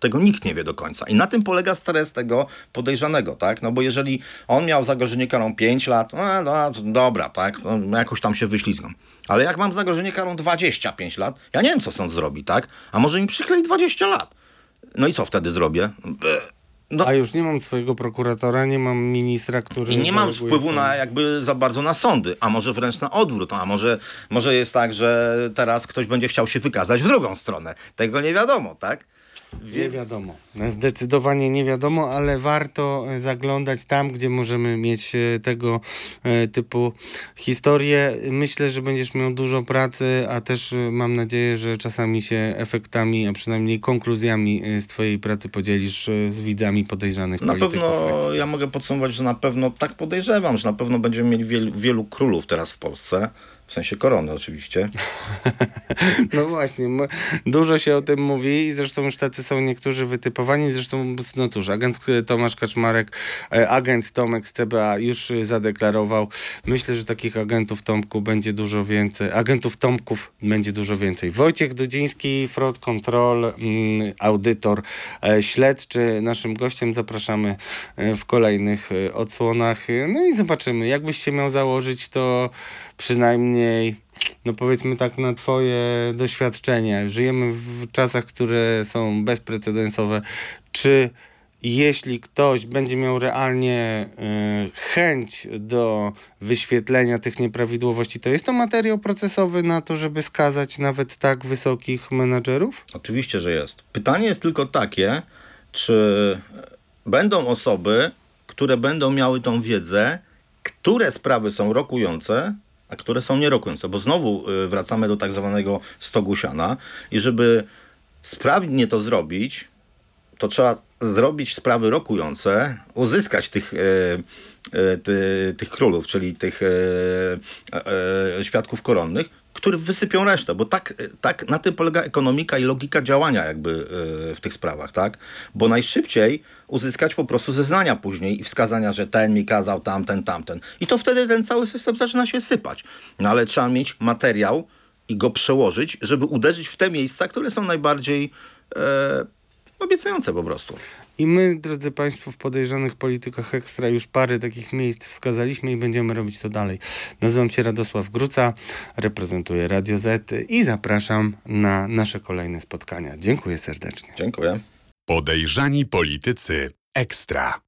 tego nikt nie wie do końca. I na tym polega stres tego podejrzanego, tak? No bo jeżeli on miał zagrożenie karą 5 lat, no, no dobra, tak? No, jakoś tam się wyślizgam. Ale jak mam zagrożenie karą 25 lat, ja nie wiem, co sąd zrobi, tak? A może mi przyklei 20 lat. No i co wtedy zrobię? No. A już nie mam swojego prokuratora, nie mam ministra, który... I nie mam wpływu na jakby za bardzo na sądy, a może wręcz na odwrót, a może, może jest tak, że teraz ktoś będzie chciał się wykazać w drugą stronę. Tego nie wiadomo, tak? Nie wiadomo. Zdecydowanie nie wiadomo, ale warto zaglądać tam, gdzie możemy mieć e, tego e, typu historie. Myślę, że będziesz miał dużo pracy, a też e, mam nadzieję, że czasami się efektami, a przynajmniej konkluzjami z twojej pracy podzielisz z widzami podejrzanych Na pewno, ja mogę podsumować, że na pewno tak podejrzewam, że na pewno będziemy mieli wielu, wielu królów teraz w Polsce. W sensie korony oczywiście. No właśnie, dużo się o tym mówi i zresztą już tacy są niektórzy wytypowani. Zresztą, no cóż, agent e, Tomasz Kaczmarek, e, agent Tomek z TBA już e, zadeklarował. Myślę, że takich agentów Tomku będzie dużo więcej. Agentów Tomków będzie dużo więcej. Wojciech Dudziński, Fraud Control, mm, audytor śledczy. Naszym gościem zapraszamy w kolejnych odsłonach. No i zobaczymy. Jakbyś miał założyć, to przynajmniej no powiedzmy tak na twoje doświadczenie. Żyjemy w czasach, które są bezprecedensowe. Czy jeśli ktoś będzie miał realnie y, chęć do wyświetlenia tych nieprawidłowości, to jest to materiał procesowy na to, żeby skazać nawet tak wysokich menadżerów? Oczywiście, że jest. Pytanie jest tylko takie, czy będą osoby, które będą miały tą wiedzę, które sprawy są rokujące, a które są nierokujące. Bo znowu y, wracamy do tak zwanego stogu siana i żeby sprawnie to zrobić, to trzeba zrobić sprawy rokujące, uzyskać tych, e, e, ty, tych królów, czyli tych świadków koronnych, którzy wysypią resztę, bo tak, tak na tym polega ekonomika i logika działania jakby e, w tych sprawach, tak? Bo najszybciej uzyskać po prostu zeznania później i wskazania, że ten mi kazał, tamten, tamten. I to wtedy ten cały system zaczyna się sypać. No ale trzeba mieć materiał i go przełożyć, żeby uderzyć w te miejsca, które są najbardziej e, obiecujące po prostu. I my, drodzy Państwo, w podejrzanych politykach ekstra już parę takich miejsc wskazaliśmy i będziemy robić to dalej. Nazywam się Radosław Gruca, reprezentuję Radio Z i zapraszam na nasze kolejne spotkania. Dziękuję serdecznie. Dziękuję. Podejrzani politycy ekstra.